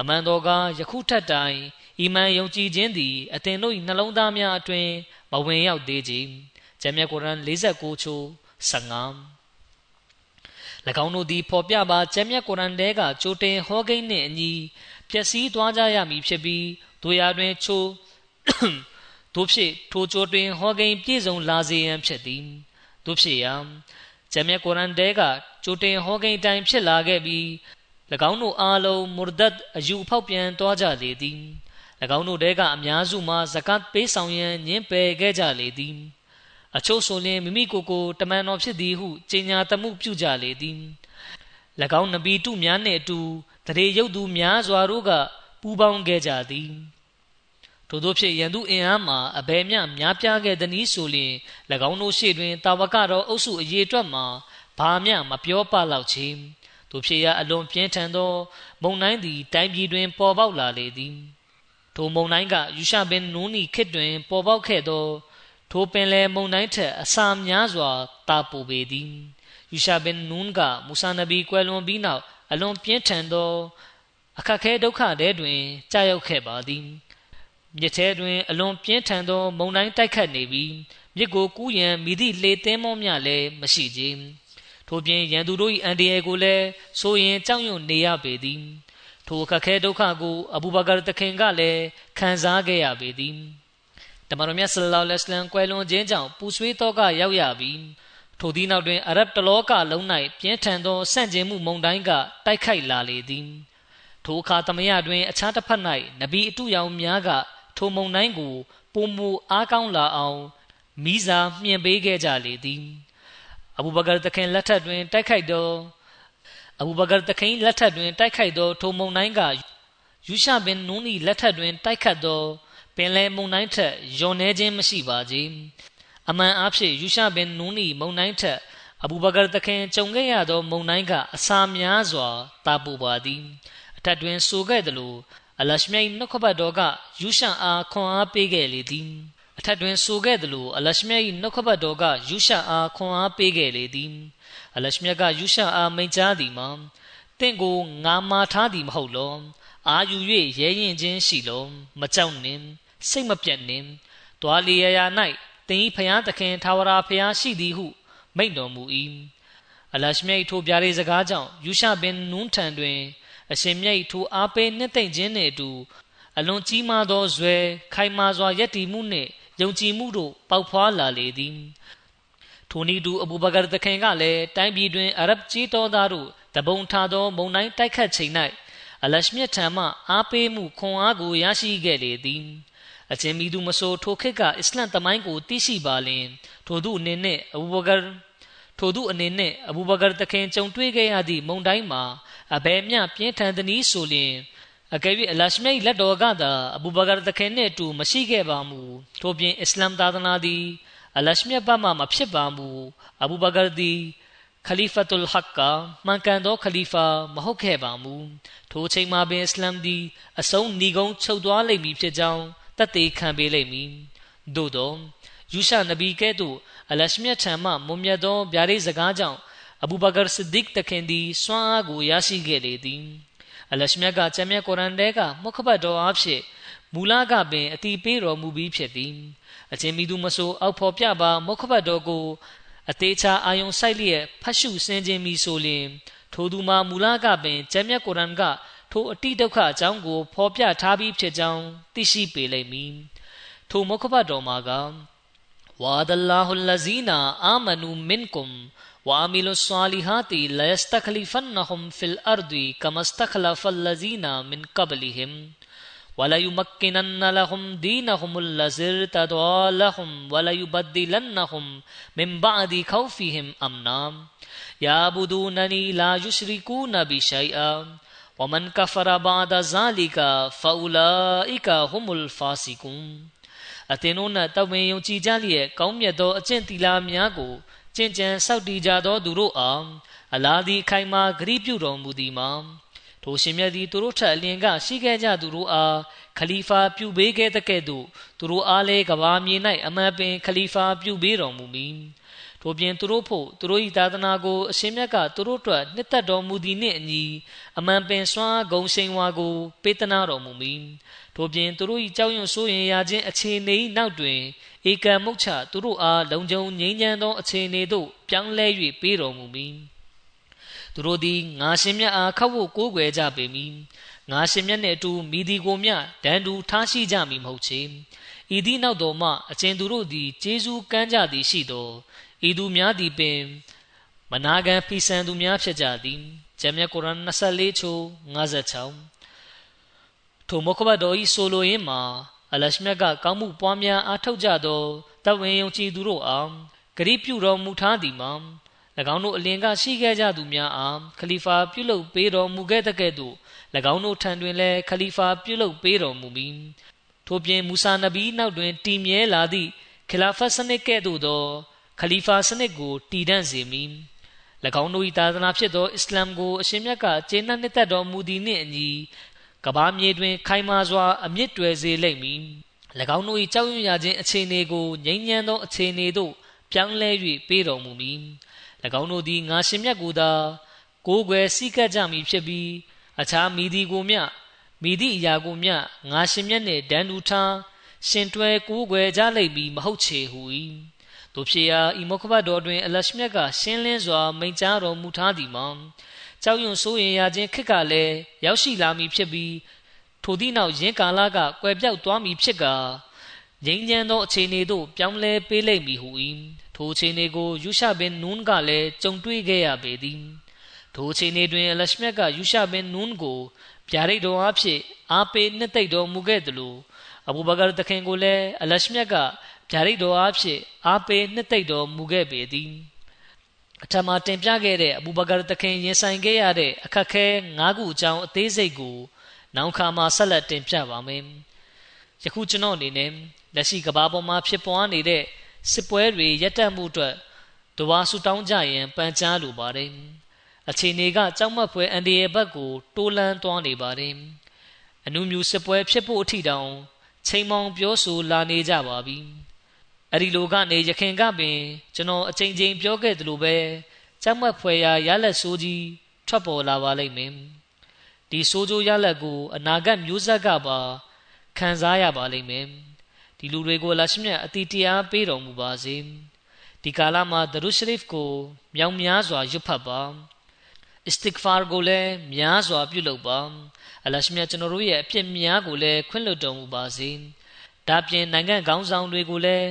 အမှန်တော်ကယခုထက်တိုင်အီမန်ယုံကြည်ခြင်းသည်အသင်တို့၏နှလုံးသားများအတွင်မဝင်ရောက်သေးခြင်းဂျမ်းမြတ်ကုရ်အာန်49ချိုး15၎င်းတို့သည်ဖော်ပြပါကျမ်းမြတ်ကုရ်အန်ထဲကကြိုတင်ဟောကိန်းနှင့်အညီပျက်စီးသွားကြရမည်ဖြစ်ပြီးတို့ရာတွင်ချိုတို့ဖြစ်ထိုကြိုတွင်ဟောကိန်းပြည့်စုံလာစေရန်ဖြစ်သည်တို့ဖြစ်ရာကျမ်းမြတ်ကုရ်အန်ထဲကကြိုတင်ဟောကိန်းတိုင်းဖြစ်လာခဲ့ပြီး၎ င်းတို့အားလုံးမူရဒတ်အယူဖောက်ပြန်သွားကြလေသည်၎င်းတို့တဲကအများစုမှာဇကတ်ပေးဆောင်ရန်ညှင်းပယ်ခဲ့ကြလေသည် အချို့ဆိုလျှင်မိမိကိုယ်ကိုတမန်တော်ဖြစ်သည်ဟုကြေညာတမှုပြုကြလေသည်၎င်းနဗီတုများနှင့်အတူတရေရုပ်သူများစွာတို့ကပူးပေါင်းခဲ့ကြသည်ထို့သောဖြင့်ရန်သူအင်အားမှာအဘယ်မျှများပြားခဲ့သည်နည်းဆိုလျှင်၎င်းတို့ရှေ့တွင်တာဝကတော်အုပ်စုအရေးအတွက်မှာဘာမျှမပြောပလောက်ချေ တို့ဖြစ်ရာအလွန်ပြင်းထန်သော မုန်တိုင်းသည် တိုင်းပြည်တွင် ပေါ်ပေါက်လာလေသည်ထိုမုန်တိုင်းကယူရှာဘင်နူးနီခေတ်တွင် ပေါ်ပေါက်ခဲ့သော ထိုပင်လယ်မုန်တိုင်းထက်အစာများစွာတာပူပေသည်ယူရှာဘင်နူးကမူဆာနဗီကွယ်လွန်ပြီးနောက်အလွန်ပြင်းထန်သော အခက်ခဲဒုက္ခတဲတွင်ကြာရောက်ခဲ့ပါသည်မြစ်ထဲတွင် အလွန်ပြင်းထန်သော မုန်တိုင်းတိုက်ခတ်နေပြီးမြစ်ကိုကူးရန်မိသည့်လေသင်းမောများလည်းမရှိကြ ထို့ပြင်ရန်သူတို့၏အန်ဒီယေကိုလည်းဆိုရင်ကြောက်ရွံ့နေရပေသည်ထိုအခက်ခဲဒုက္ခကိုအဘူဘကာတခင်ကလည်းခံစားခဲ့ရပေသည်တမန်တော်မြတ်ဆလ္လာလဟ်အလัยဟ်ကွယ်လွန်ခြင်းကြောင့်ပူဆွေးတော့ကရောက်ရပြီးထိုသည့်နောက်တွင်အရဗ်တလောကလုံး၌ပြင်းထန်သောဆန့်ကျင်မှုမုန်တိုင်းကတိုက်ခိုက်လာလေသည်ထိုအခါသမယတွင်အခြားတစ်ဖက်၌နဗီအတုယောင်များကထိုမုန်တိုင်းကိုပုံမူအားကောင်းလာအောင်မိစာမြှင့်ပေးခဲ့ကြလေသည် အဘူဘကာတခင်လက်ထက်တွင်တိုက်ခိုက်သောအဘူဘကာတခင်လက်ထက်တွင်တိုက်ခိုက်သောထိုမုန်တိုင်းကယူရှာဘင်နူနီလက်ထက်တွင်တိုက်ခတ်သောပင်လယ်မုန်တိုင်းထက်ယွန်နေခြင်းမရှိပါကြီးအမှန်အားဖြင့်ယူရှာဘင်နူနီမုန်တိုင်းထက်အဘူဘကာတခင်ကြုံခဲ့ရသောမုန်တိုင်းကအစာများစွာတာပူပါသည်အထက်တွင်ဆိုခဲ့သလိုအလရှမြိုင်နှုတ်ခပတ်တော်ကယူရှာအားခွန်အားပေးခဲ့လေသည် အထက်တွင်ဆိုခဲ့သလိုအလရှမြတ်၏နှုတ်ခပတ်တော်ကယူရှာအားခွန်အားပေးခဲ့လေသည်အလရှမြတ်ကယူရှာအားမိန့်ကြားသည်မှာတင့်ကိုငါမာထားသည်မဟုတ်လောအာယူ၍ရဲရင်ချင်းရှိလောမကြောက်နှင့်စိတ်မပြတ်နှင့်တွာလီယာယာ၌တင်ဤဖျားသခင်ထာဝရဖျားရှိသည်ဟုမိန့်တော်မူ၏အလရှမြတ်ထိုပြားရေးစကားကြောင့်ယူရှာဘင်နွန်းထံတွင်အရှင်မြတ်ထိုအားပေးနှစ်သိမ့်ခြင်းနှင့်အတူအလွန်ကြီးမားသောဇွဲခိုင်မာစွာယက်တီမှုနှင့် ယုံကြည်မှုတို့ပေါက်ဖွာလာလေသည်ထိုနည်းတူအဘူဘကာသခင်ကလည်းတိုင်းပြည်တွင်အရဗ်ကြီးတော်သားတို့တပုံထားသောမုန်တိုင်းတိုက်ခတ်ချိန်၌အလရှမြတ်ထံမှအားပေးမှုခွန်အားကိုရရှိခဲ့လေသည်အချင်းမီသူမဆိုထိုခေတ်ကအစ္စလမ်တမိုင်းကိုသိရှိပါလင်ထိုသူအနေနဲ့အဘူဘကာထိုသူအနေနဲ့အဘူဘကာတခင်ကြုံတွေ့ခဲ့ရသည့်မုန်တိုင်းမှာအဘယ်မျှပြင်းထန်သည်ဆိုလျင် အကယ်၍အလရှမိတ်လက်တော်ကသာအဘူဘကာသခင်နှင့်အတူမရှိခဲ့ပါမူထို့ပြင်အစ္စလာမ်သာသနာသည်အလရှမြတ်ဘတ်မှမဖြစ်ပါမူအဘူဘကာသည်ခလီဖတ်တုလ်ဟက်ကမှန်ကန်သောခလီဖာမဟုတ်ခဲ့ပါမူထိုအချိန်မှာပင်အစ္စလာမ်သည်အဆုံးဏီကုန်းချုပ်သွားလိမ့်မည်ဖြစ်ကြောင်းတတ်သိခံပေးလိမ့်မည်သို့သောယူရှာနဗီကဲ့သို့အလရှမြတ်ထံမှမွန်မြတ်သောဗျာဒိတ်စကားကြောင့်အဘူဘကာဆစ်ဒစ်တခင်သည်စွမ်းအားကိုရရှိခဲ့လေသည် အလရှမြတ်ကကျမ်းမြတ်ကုရ်အန်ထဲကမုခဘတ်တော်အဖြစ်မူလကပင်အတိပေးတော်မူပြီးဖြစ်သည်အချင်းမီသူမဆိုအောက်ဖော်ပြပါမုခဘတ်တော်ကိုအသေးချာအာယုံဆိုင်လျက်ဖတ်ရှုစင်ခြင်းမီဆိုလျင်ထိုသူမှာမူလကပင်ကျမ်းမြတ်ကုရ်အန်ကထိုအတိဒုက္ခအကြောင်းကိုဖော်ပြထားပြီးဖြစ်ကြောင်းသိရှိပေလိမ့်မည်ထိုမုခဘတ်တော်မှာကဝါဒလာဟူလဇီနာအာမနူမင်ကွမ် وعملوا الصالحات ليستخلفنهم في الأرض كما استخلف الذين من قبلهم وليمكنن لهم دينهم الذي ارتضى لهم وليبدلنهم من بعد خوفهم أمنا يعبدونني لا يشركون بشيئا ومن كفر بعد ذلك فأولئك هم الفاسقون အသင်တို့၌တဝင်းယုံကြည်ကြလျက်ကောင်းမြတ်သောအကျင့်တီလာများကို ကျင့်ကြံစောင့်တည်ကြသောသူတို့အားအလားဒီအခိုင်မာဂရိပြုတော်မူသည်မှာထိုရှင်မြတ်သည်သူတို့ထက်အလင်ကရှိခဲ့ကြသူတို့အားခလီဖာပြုပေးခဲ့တဲ့ကဲ့သို့သူတို့အားလည်းကဘာမြေ၌အမှန်ပင်ခလီဖာပြုပေးတော်မူမည်ထို့ပြင်သူတို့ဖို့သူတို့၏သာသနာကိုအရှင်မြတ်ကသူတို့အတွက်နှစ်သက်တော်မူသည်နှင့်အညီအမှန်ပင်စွမ်းဂုံရှိန်ဝါကိုပေးသနာတော်မူမည်ထို့ပြင်သူတို့၏ကြောက်ရွံ့ဆိုးရင်ရခြင်းအခြေအနေ၏နောက်တွင် ဧကံမုတ်ချသူတို့အားလုံခြုံငြိမ်းချမ်းသောအခြေအနေသို့ပြောင်းလဲ၍ပေးတော်မူမည်သူတို့သည်ငါရှင်မြတ်အားခတ်ဖို့ကိုးကွယ်ကြပေမည်ငါရှင်မြတ်နှင့်အတူမိဒီကိုမြဒန်တူထားရှိကြမည်မဟုတ်ချေဤသည့်နောက်တော်မှအကျဉ်သူတို့သည်ကျေးဇူးကမ်းကြသည်ရှိသောဤသူများသည်ပင်မနာခံဖီဆန်သူများဖြစ်ကြသည်ဂျမ်မြတ်ကုရ်အာန်24ချို56ထိုမုခဘတ်တော်ဤဆိုလိုရင်းမှာ အလရှမြတ်ကကောင်းမှုပွားများအားထုတ်ကြသောတဝင်ယုံကြည်သူတို့အားဂရိပြုတော်မူထားသည်မှာ၎င်းတို့အလင်ကရှိခဲ့ကြသူများအားခလီဖာပြုလုပ်ပေးတော်မူခဲ့တဲ့ကဲ့သို့၎င်းတို့ထံတွင်လည်းခလီဖာပြုလုပ်ပေးတော်မူပြီးထို့ပြင်မူဆာနဗီနောက်တွင်တည်မြဲလာသည့်ခလာဖတ်စနစ်ကဲ့သို့သောခလီဖာစနစ်ကိုတည်တံ့စေမည်၎င်းတို့၏သာသနာဖြစ်သောအစ္စလာမ်ကိုအရှင်မြတ်ကကျေနပ်နှစ်သက်တော်မူသည်နှင့်အညီ ကဘာမြေတွင်ခိုင်မာစွာအမြင့်တွယ်စေလိမ့်မည်၎င်းတို့၏ကြောက်ရွံ့ရခြင်းအခြေအနေကိုငြိမ်းချမ်းသောအခြေအနေသို့ပြောင်းလဲ၍ပေးတော်မူမည်၎င်းတို့သည်ငါရှင်မြတ်ကိုသာကိုးကွယ်စိတ်ကပ်ကြမည်ဖြစ်ပြီးအခြားမိသည်ကိုမျှမိသည့်အရာကိုမျှငါရှင်မြတ်နှင့်ဒန်တူထားရှင်တွဲကိုးကွယ်ကြလိမ့်မည်မဟုတ်ချေဟူ၏တို့ဖြစ်ရာဤမုခဘတ်တော်တွင်အလရှမြတ်ကရှင်းလင်းစွာမိန့်ကြားတော်မူထားသည်မှာ ကြောက်ရွံ့ဆိုးရင်ရခြင်းခက်ကလည်းရောက်ရှိလာမည်ဖြစ်ပြီးထိုသည့်နောက်ယင်းကာလကကွယ်ပြောက်သွားမည်ဖြစ်ကာငြိမ်းချမ်းသောအခြေအနေသို့ပြောင်းလဲပေးလိမ့်မည်ဟု၏ထိုအခြေအနေကိုယူရှာဘင်နွန်းကလည်းကြုံတွေ့ခဲ့ရပေသည်ထိုအခြေအနေတွင်အလရှမြတ်ကယူရှာဘင်နွန်းကိုဗျာဒိတ်တော်အဖြစ်အားပေးနှစ်သိမ့်တော်မူခဲ့သလိုအဘူဘကာတခင်ကိုလည်းအလရှမြတ်ကဗျာဒိတ်တော်အဖြစ်အားပေးနှစ်သိမ့်တော်မူခဲ့ပေသည် အထမတင်ပြခဲ့တဲ့အဘူဘကာတခင်ရင်ဆိုင်ခဲ့ရတဲ့အခက်ခဲ၅ခုအကြောင်းအသေးစိတ်ကိုနောက်ခါမှာဆက်လက်တင်ပြပါမယ်။ယခုကျွန်တော်အနေနဲ့လက်ရှိကဘာပေါ်မှာဖြစ်ပွားနေတဲ့စစ်ပွဲတွေရပ်တန့်မှုအတွက်တဝါဆူတောင်းကြရင်ပန်ကြားလိုပါတယ်။အခြေအနေကကြောက်မက်ဖွယ်အန်ဒီရဲ့ဘက်ကိုတိုးလန်းသွားနေပါတယ်။အနုမျိုးစစ်ပွဲဖြစ်ဖို့အထိတောင်ချိန်မောင်ပြောဆိုလာနေကြပါပြီ။ အဲ့ဒီလိုကနေရခင်ကပင် ကျွန်တော်အချိန်ချင်းပြောခဲ့သလိုပဲကြောက်မက်ဖွယ်ရာရလက်ဆိုးကြီးထွက်ပေါ်လာပါလိမ့်မယ်ဒီဆိုးကျိုးရလက်ကိုအနာဂတ်မျိုးဆက်ကပါခံစားရပါလိမ့်မယ်ဒီလူတွေကိုလာရှိမြတ်အတိတရားပေးတော်မူပါစေဒီကာလမှာဒရုရှရစ်ကိုမြောင်များစွာရွတ်ဖတ်ပါအစ္စတစ်ဖာကိုလည်းများစွာပြုလုပ်ပါအလရှိမြတ်ကျွန်တော်တို့ရဲ့အဖြစ်များကိုလည်းခွင့်လွှတ်တော်မူပါစေဒါပြင်နိုင်ငံခေါင်းဆောင်တွေကိုလည်း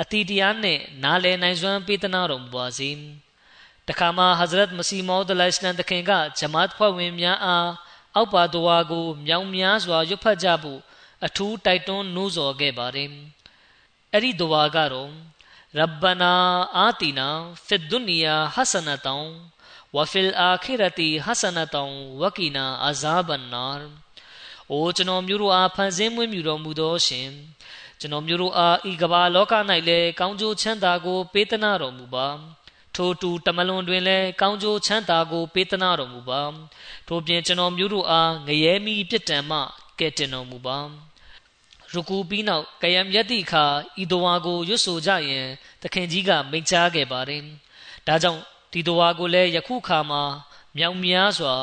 အတီတရားနဲ့နားလည်နိုင်စွမ်းပေးသနာတော်မူပါစေ။တခါမှဟဇရတ်မစီမောဒလိုင်စလန်တခင်ကဂျမတ်ဖွဲ့ဝင်များအားအောက်ပါဒွာကိုမြောင်များစွာရွတ်ဖတ်ကြဖို့အထူးတိုက်တွန်းနှိုးဆော်ခဲ့ပါတယ်။အဲ့ဒီဒွာကတော့ရဗ္ဗနာအာတီနာဖစ်ဒုနီယာဟဆနတောင်ဝဖီလ်အာခိရတီဟဆနတောင်ဝကီနာအာဇာဘန်နာအိုကျွန်တော်မျိုးတို့အားဖန်ဆင်းမွေးမြူတော်မူသောရှင် ကျွန်တော်မျိုးတို့အားဤကဘာလောက၌လည်းကောင်းကျိုးချမ်းသာကို ပေးသနာတော်မူပါထိုတူတမလွန်တွင်လည်းကောင်းကျိုးချမ်းသာကိုပေးသနာတော်မူပါထို့ပြင်ကျွန်တော်မျိုးတို့အားငရဲမီပြစ်ဒဏ်မှကယ်တင်တော်မူပါရရကူပြီးနောက်ကယံယက်တိခါဤတဝါကိုရွတ်ဆိုကြရင်သခင်ကြီးကမိန့်ကြားခဲ့ပါတယ်။ဒါကြောင့်ဒီတဝါကိုလည်းယခုခါမှာမြောင်များစွာ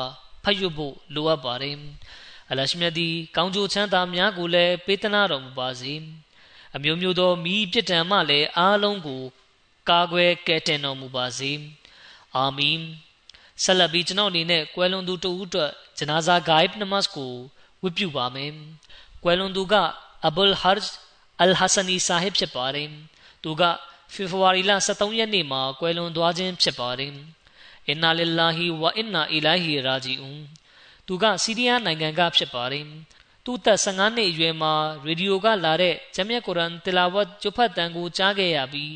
ဖတ်ရွတ်ဖို့လိုအပ်ပါတယ်။အလရှမြတ်သည်ကောင်းကျိုးချမ်းသာများကိုလည်းပေးသနာတော်မူပါစေ။ အမျိုးမျိုးသောမိပြစ်ဒဏ်မှလည်းအားလုံးကို ကာကွယ်ကယ်တင်တော်မူပါစေ။အာမင်။ဆက်လက်ပြီးကျွန်တော်အနေနဲ့ကွယ်လွန်သူတဦးအတွက်ဂျနာဇာဂိုင်ဘ်နမတ်ကိုဝတ်ပြုပါမယ်။ကွယ်လွန်သူကအဘူလ်ဟာဂျ်အလ်ဟဆနီဆာဟစ်ဖြစ်ပါတယ်။သူကဖေဖော်ဝါရီလ23ရက်နေ့မှာကွယ်လွန်သွားခြင်းဖြစ်ပါတယ်။အင်နာလ illah ဝအင်နာအီလာဟီရာဂျီအွန်သူကစီးရီးယားနိုင်ငံကဖြစ်ပါတယ်။ သူ့သက်15နှစ်အရွယ်မှာရေဒီယိုကလာတဲ့ဂျမ်မြတ်ကုရ်အန်တီလာဝတ်ကျုပ်ဖတ်တန်ကိုကြားခဲ့ရပြီး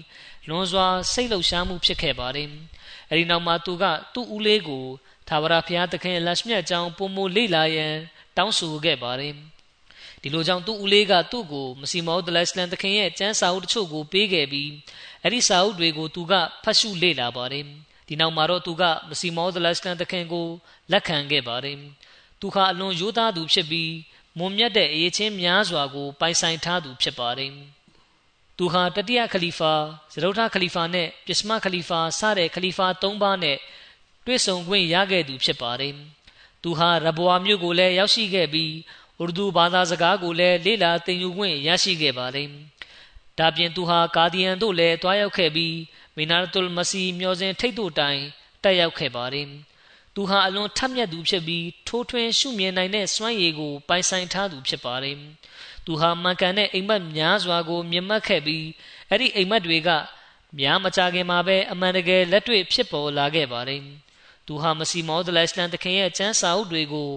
လွန်စွာစိတ်လှုပ်ရှားမှုဖြစ်ခဲ့ပါတယ်။အဲဒီနောက်မှာသူကသူ့ဦးလေးကိုသာဝရဖျားသခင်လက်မြတ်အကြောင်းပုံမလေ့လာရန်တောင်းဆိုခဲ့ပါတယ်။ဒီလိုကြောင့်သူ့ဦးလေးကသူ့ကိုမစီမောဒလစ်လန်သခင်ရဲ့ကျမ်းစာအုပ်တချို့ကိုပေးခဲ့ပြီးအဲ့ဒီစာအုပ်တွေကိုသူကဖတ်ရှုလေ့လာပါတယ်။ဒီနောက်မှာတော့သူကမစီမောဒလစ်လန်သခင်ကိုလက်ခံခဲ့ပါတယ်။သူခါအလွန်ရိုးသားသူဖြစ်ပြီး မွန်မြတ်တဲ့အရေးချင်းများစွာကို ပိုင်ဆိုင်ထားသူဖြစ်ပါတယ်။သူဟာတတိယခလီဖာဇရုထခလီဖာနဲ့ပစ္စမခလီဖာစတဲ့ခလီဖာ၃ပါးနဲ့တွေ့ဆုံခွင့်ရခဲ့သူဖြစ်ပါတယ်။သူဟာရဘွာမြို့ကိုလည်းရောက်ရှိခဲ့ပြီးဥရဒူဘာသာစကားကိုလည်းလေ့လာသင်ယူခွင့်ရရှိခဲ့ပါတယ်။ဒါပြင်သူဟာကာဒီယန်တို့လည်းတွားရောက်ခဲ့ပြီးမီနာရတုလ်မစီမျောစဉ်ထိတ်တို့တိုင်တက်ရောက်ခဲ့ပါတယ်။ သူဟာအလွန်ထက်မြက်သူဖြစ်ပြီးထိုးထွင်းရှုမြင်နိုင်တဲ့စွမ်းရည်ကိုပိုင်ဆိုင်ထားသူဖြစ်ပါတယ်။သူဟာမှန်ကန်တဲ့အိမ်မက်များစွာကိုမြင်မှတ်ခဲ့ပြီးအဲ့ဒီအိမ်မက်တွေကများမကြခင်မှာပဲအမှန်တကယ်လက်တွေ့ဖြစ်ပေါ်လာခဲ့ပါတယ်။သူဟာမစီမောဒလစ်လန်တခင်ရဲ့ကျမ်းစာအုပ်တွေကို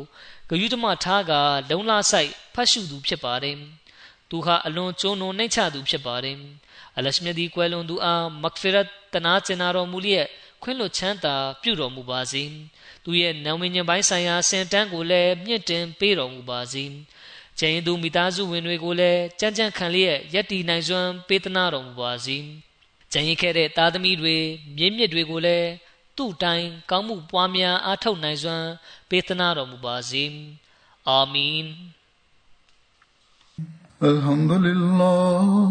ဂယုတမထားကလုံလဆိုင်ဖတ်ရှုသူဖြစ်ပါတယ်။သူဟာအလွန်ကျုံနုံနှိမ့်ချသူဖြစ်ပါတယ်။အလရှမြဒီကွယ်လွန်သူအားမဂ်ဖီရတ်တနာကျင်နာတော်မူလျက် ခွင့်လွတ်ချမ်းသာပြုတော်မူပါစေ။သူရဲ့နာမည်ညပိုင်းဆိုင်ရာစင်တန်းကိုလည်းမြင့်တင်ပေးတော်မူပါစေ။ကျန်သူမိသားစုဝင်တွေကိုလည်းကြမ်းကြမ်းခံလျက်ယက်တီနိုင်စွမ်းပေးသနာတော်မူပါစေ။ကျန်ရခဲ့တဲ့သားသမီးတွေမြင့်မြင့်တွေကိုလည်းသူ့တိုင်ကောင်းမှုပွားများအားထုတ်နိုင်စွမ်းပေးသနာတော်မူပါစေအာမင် الحمد لله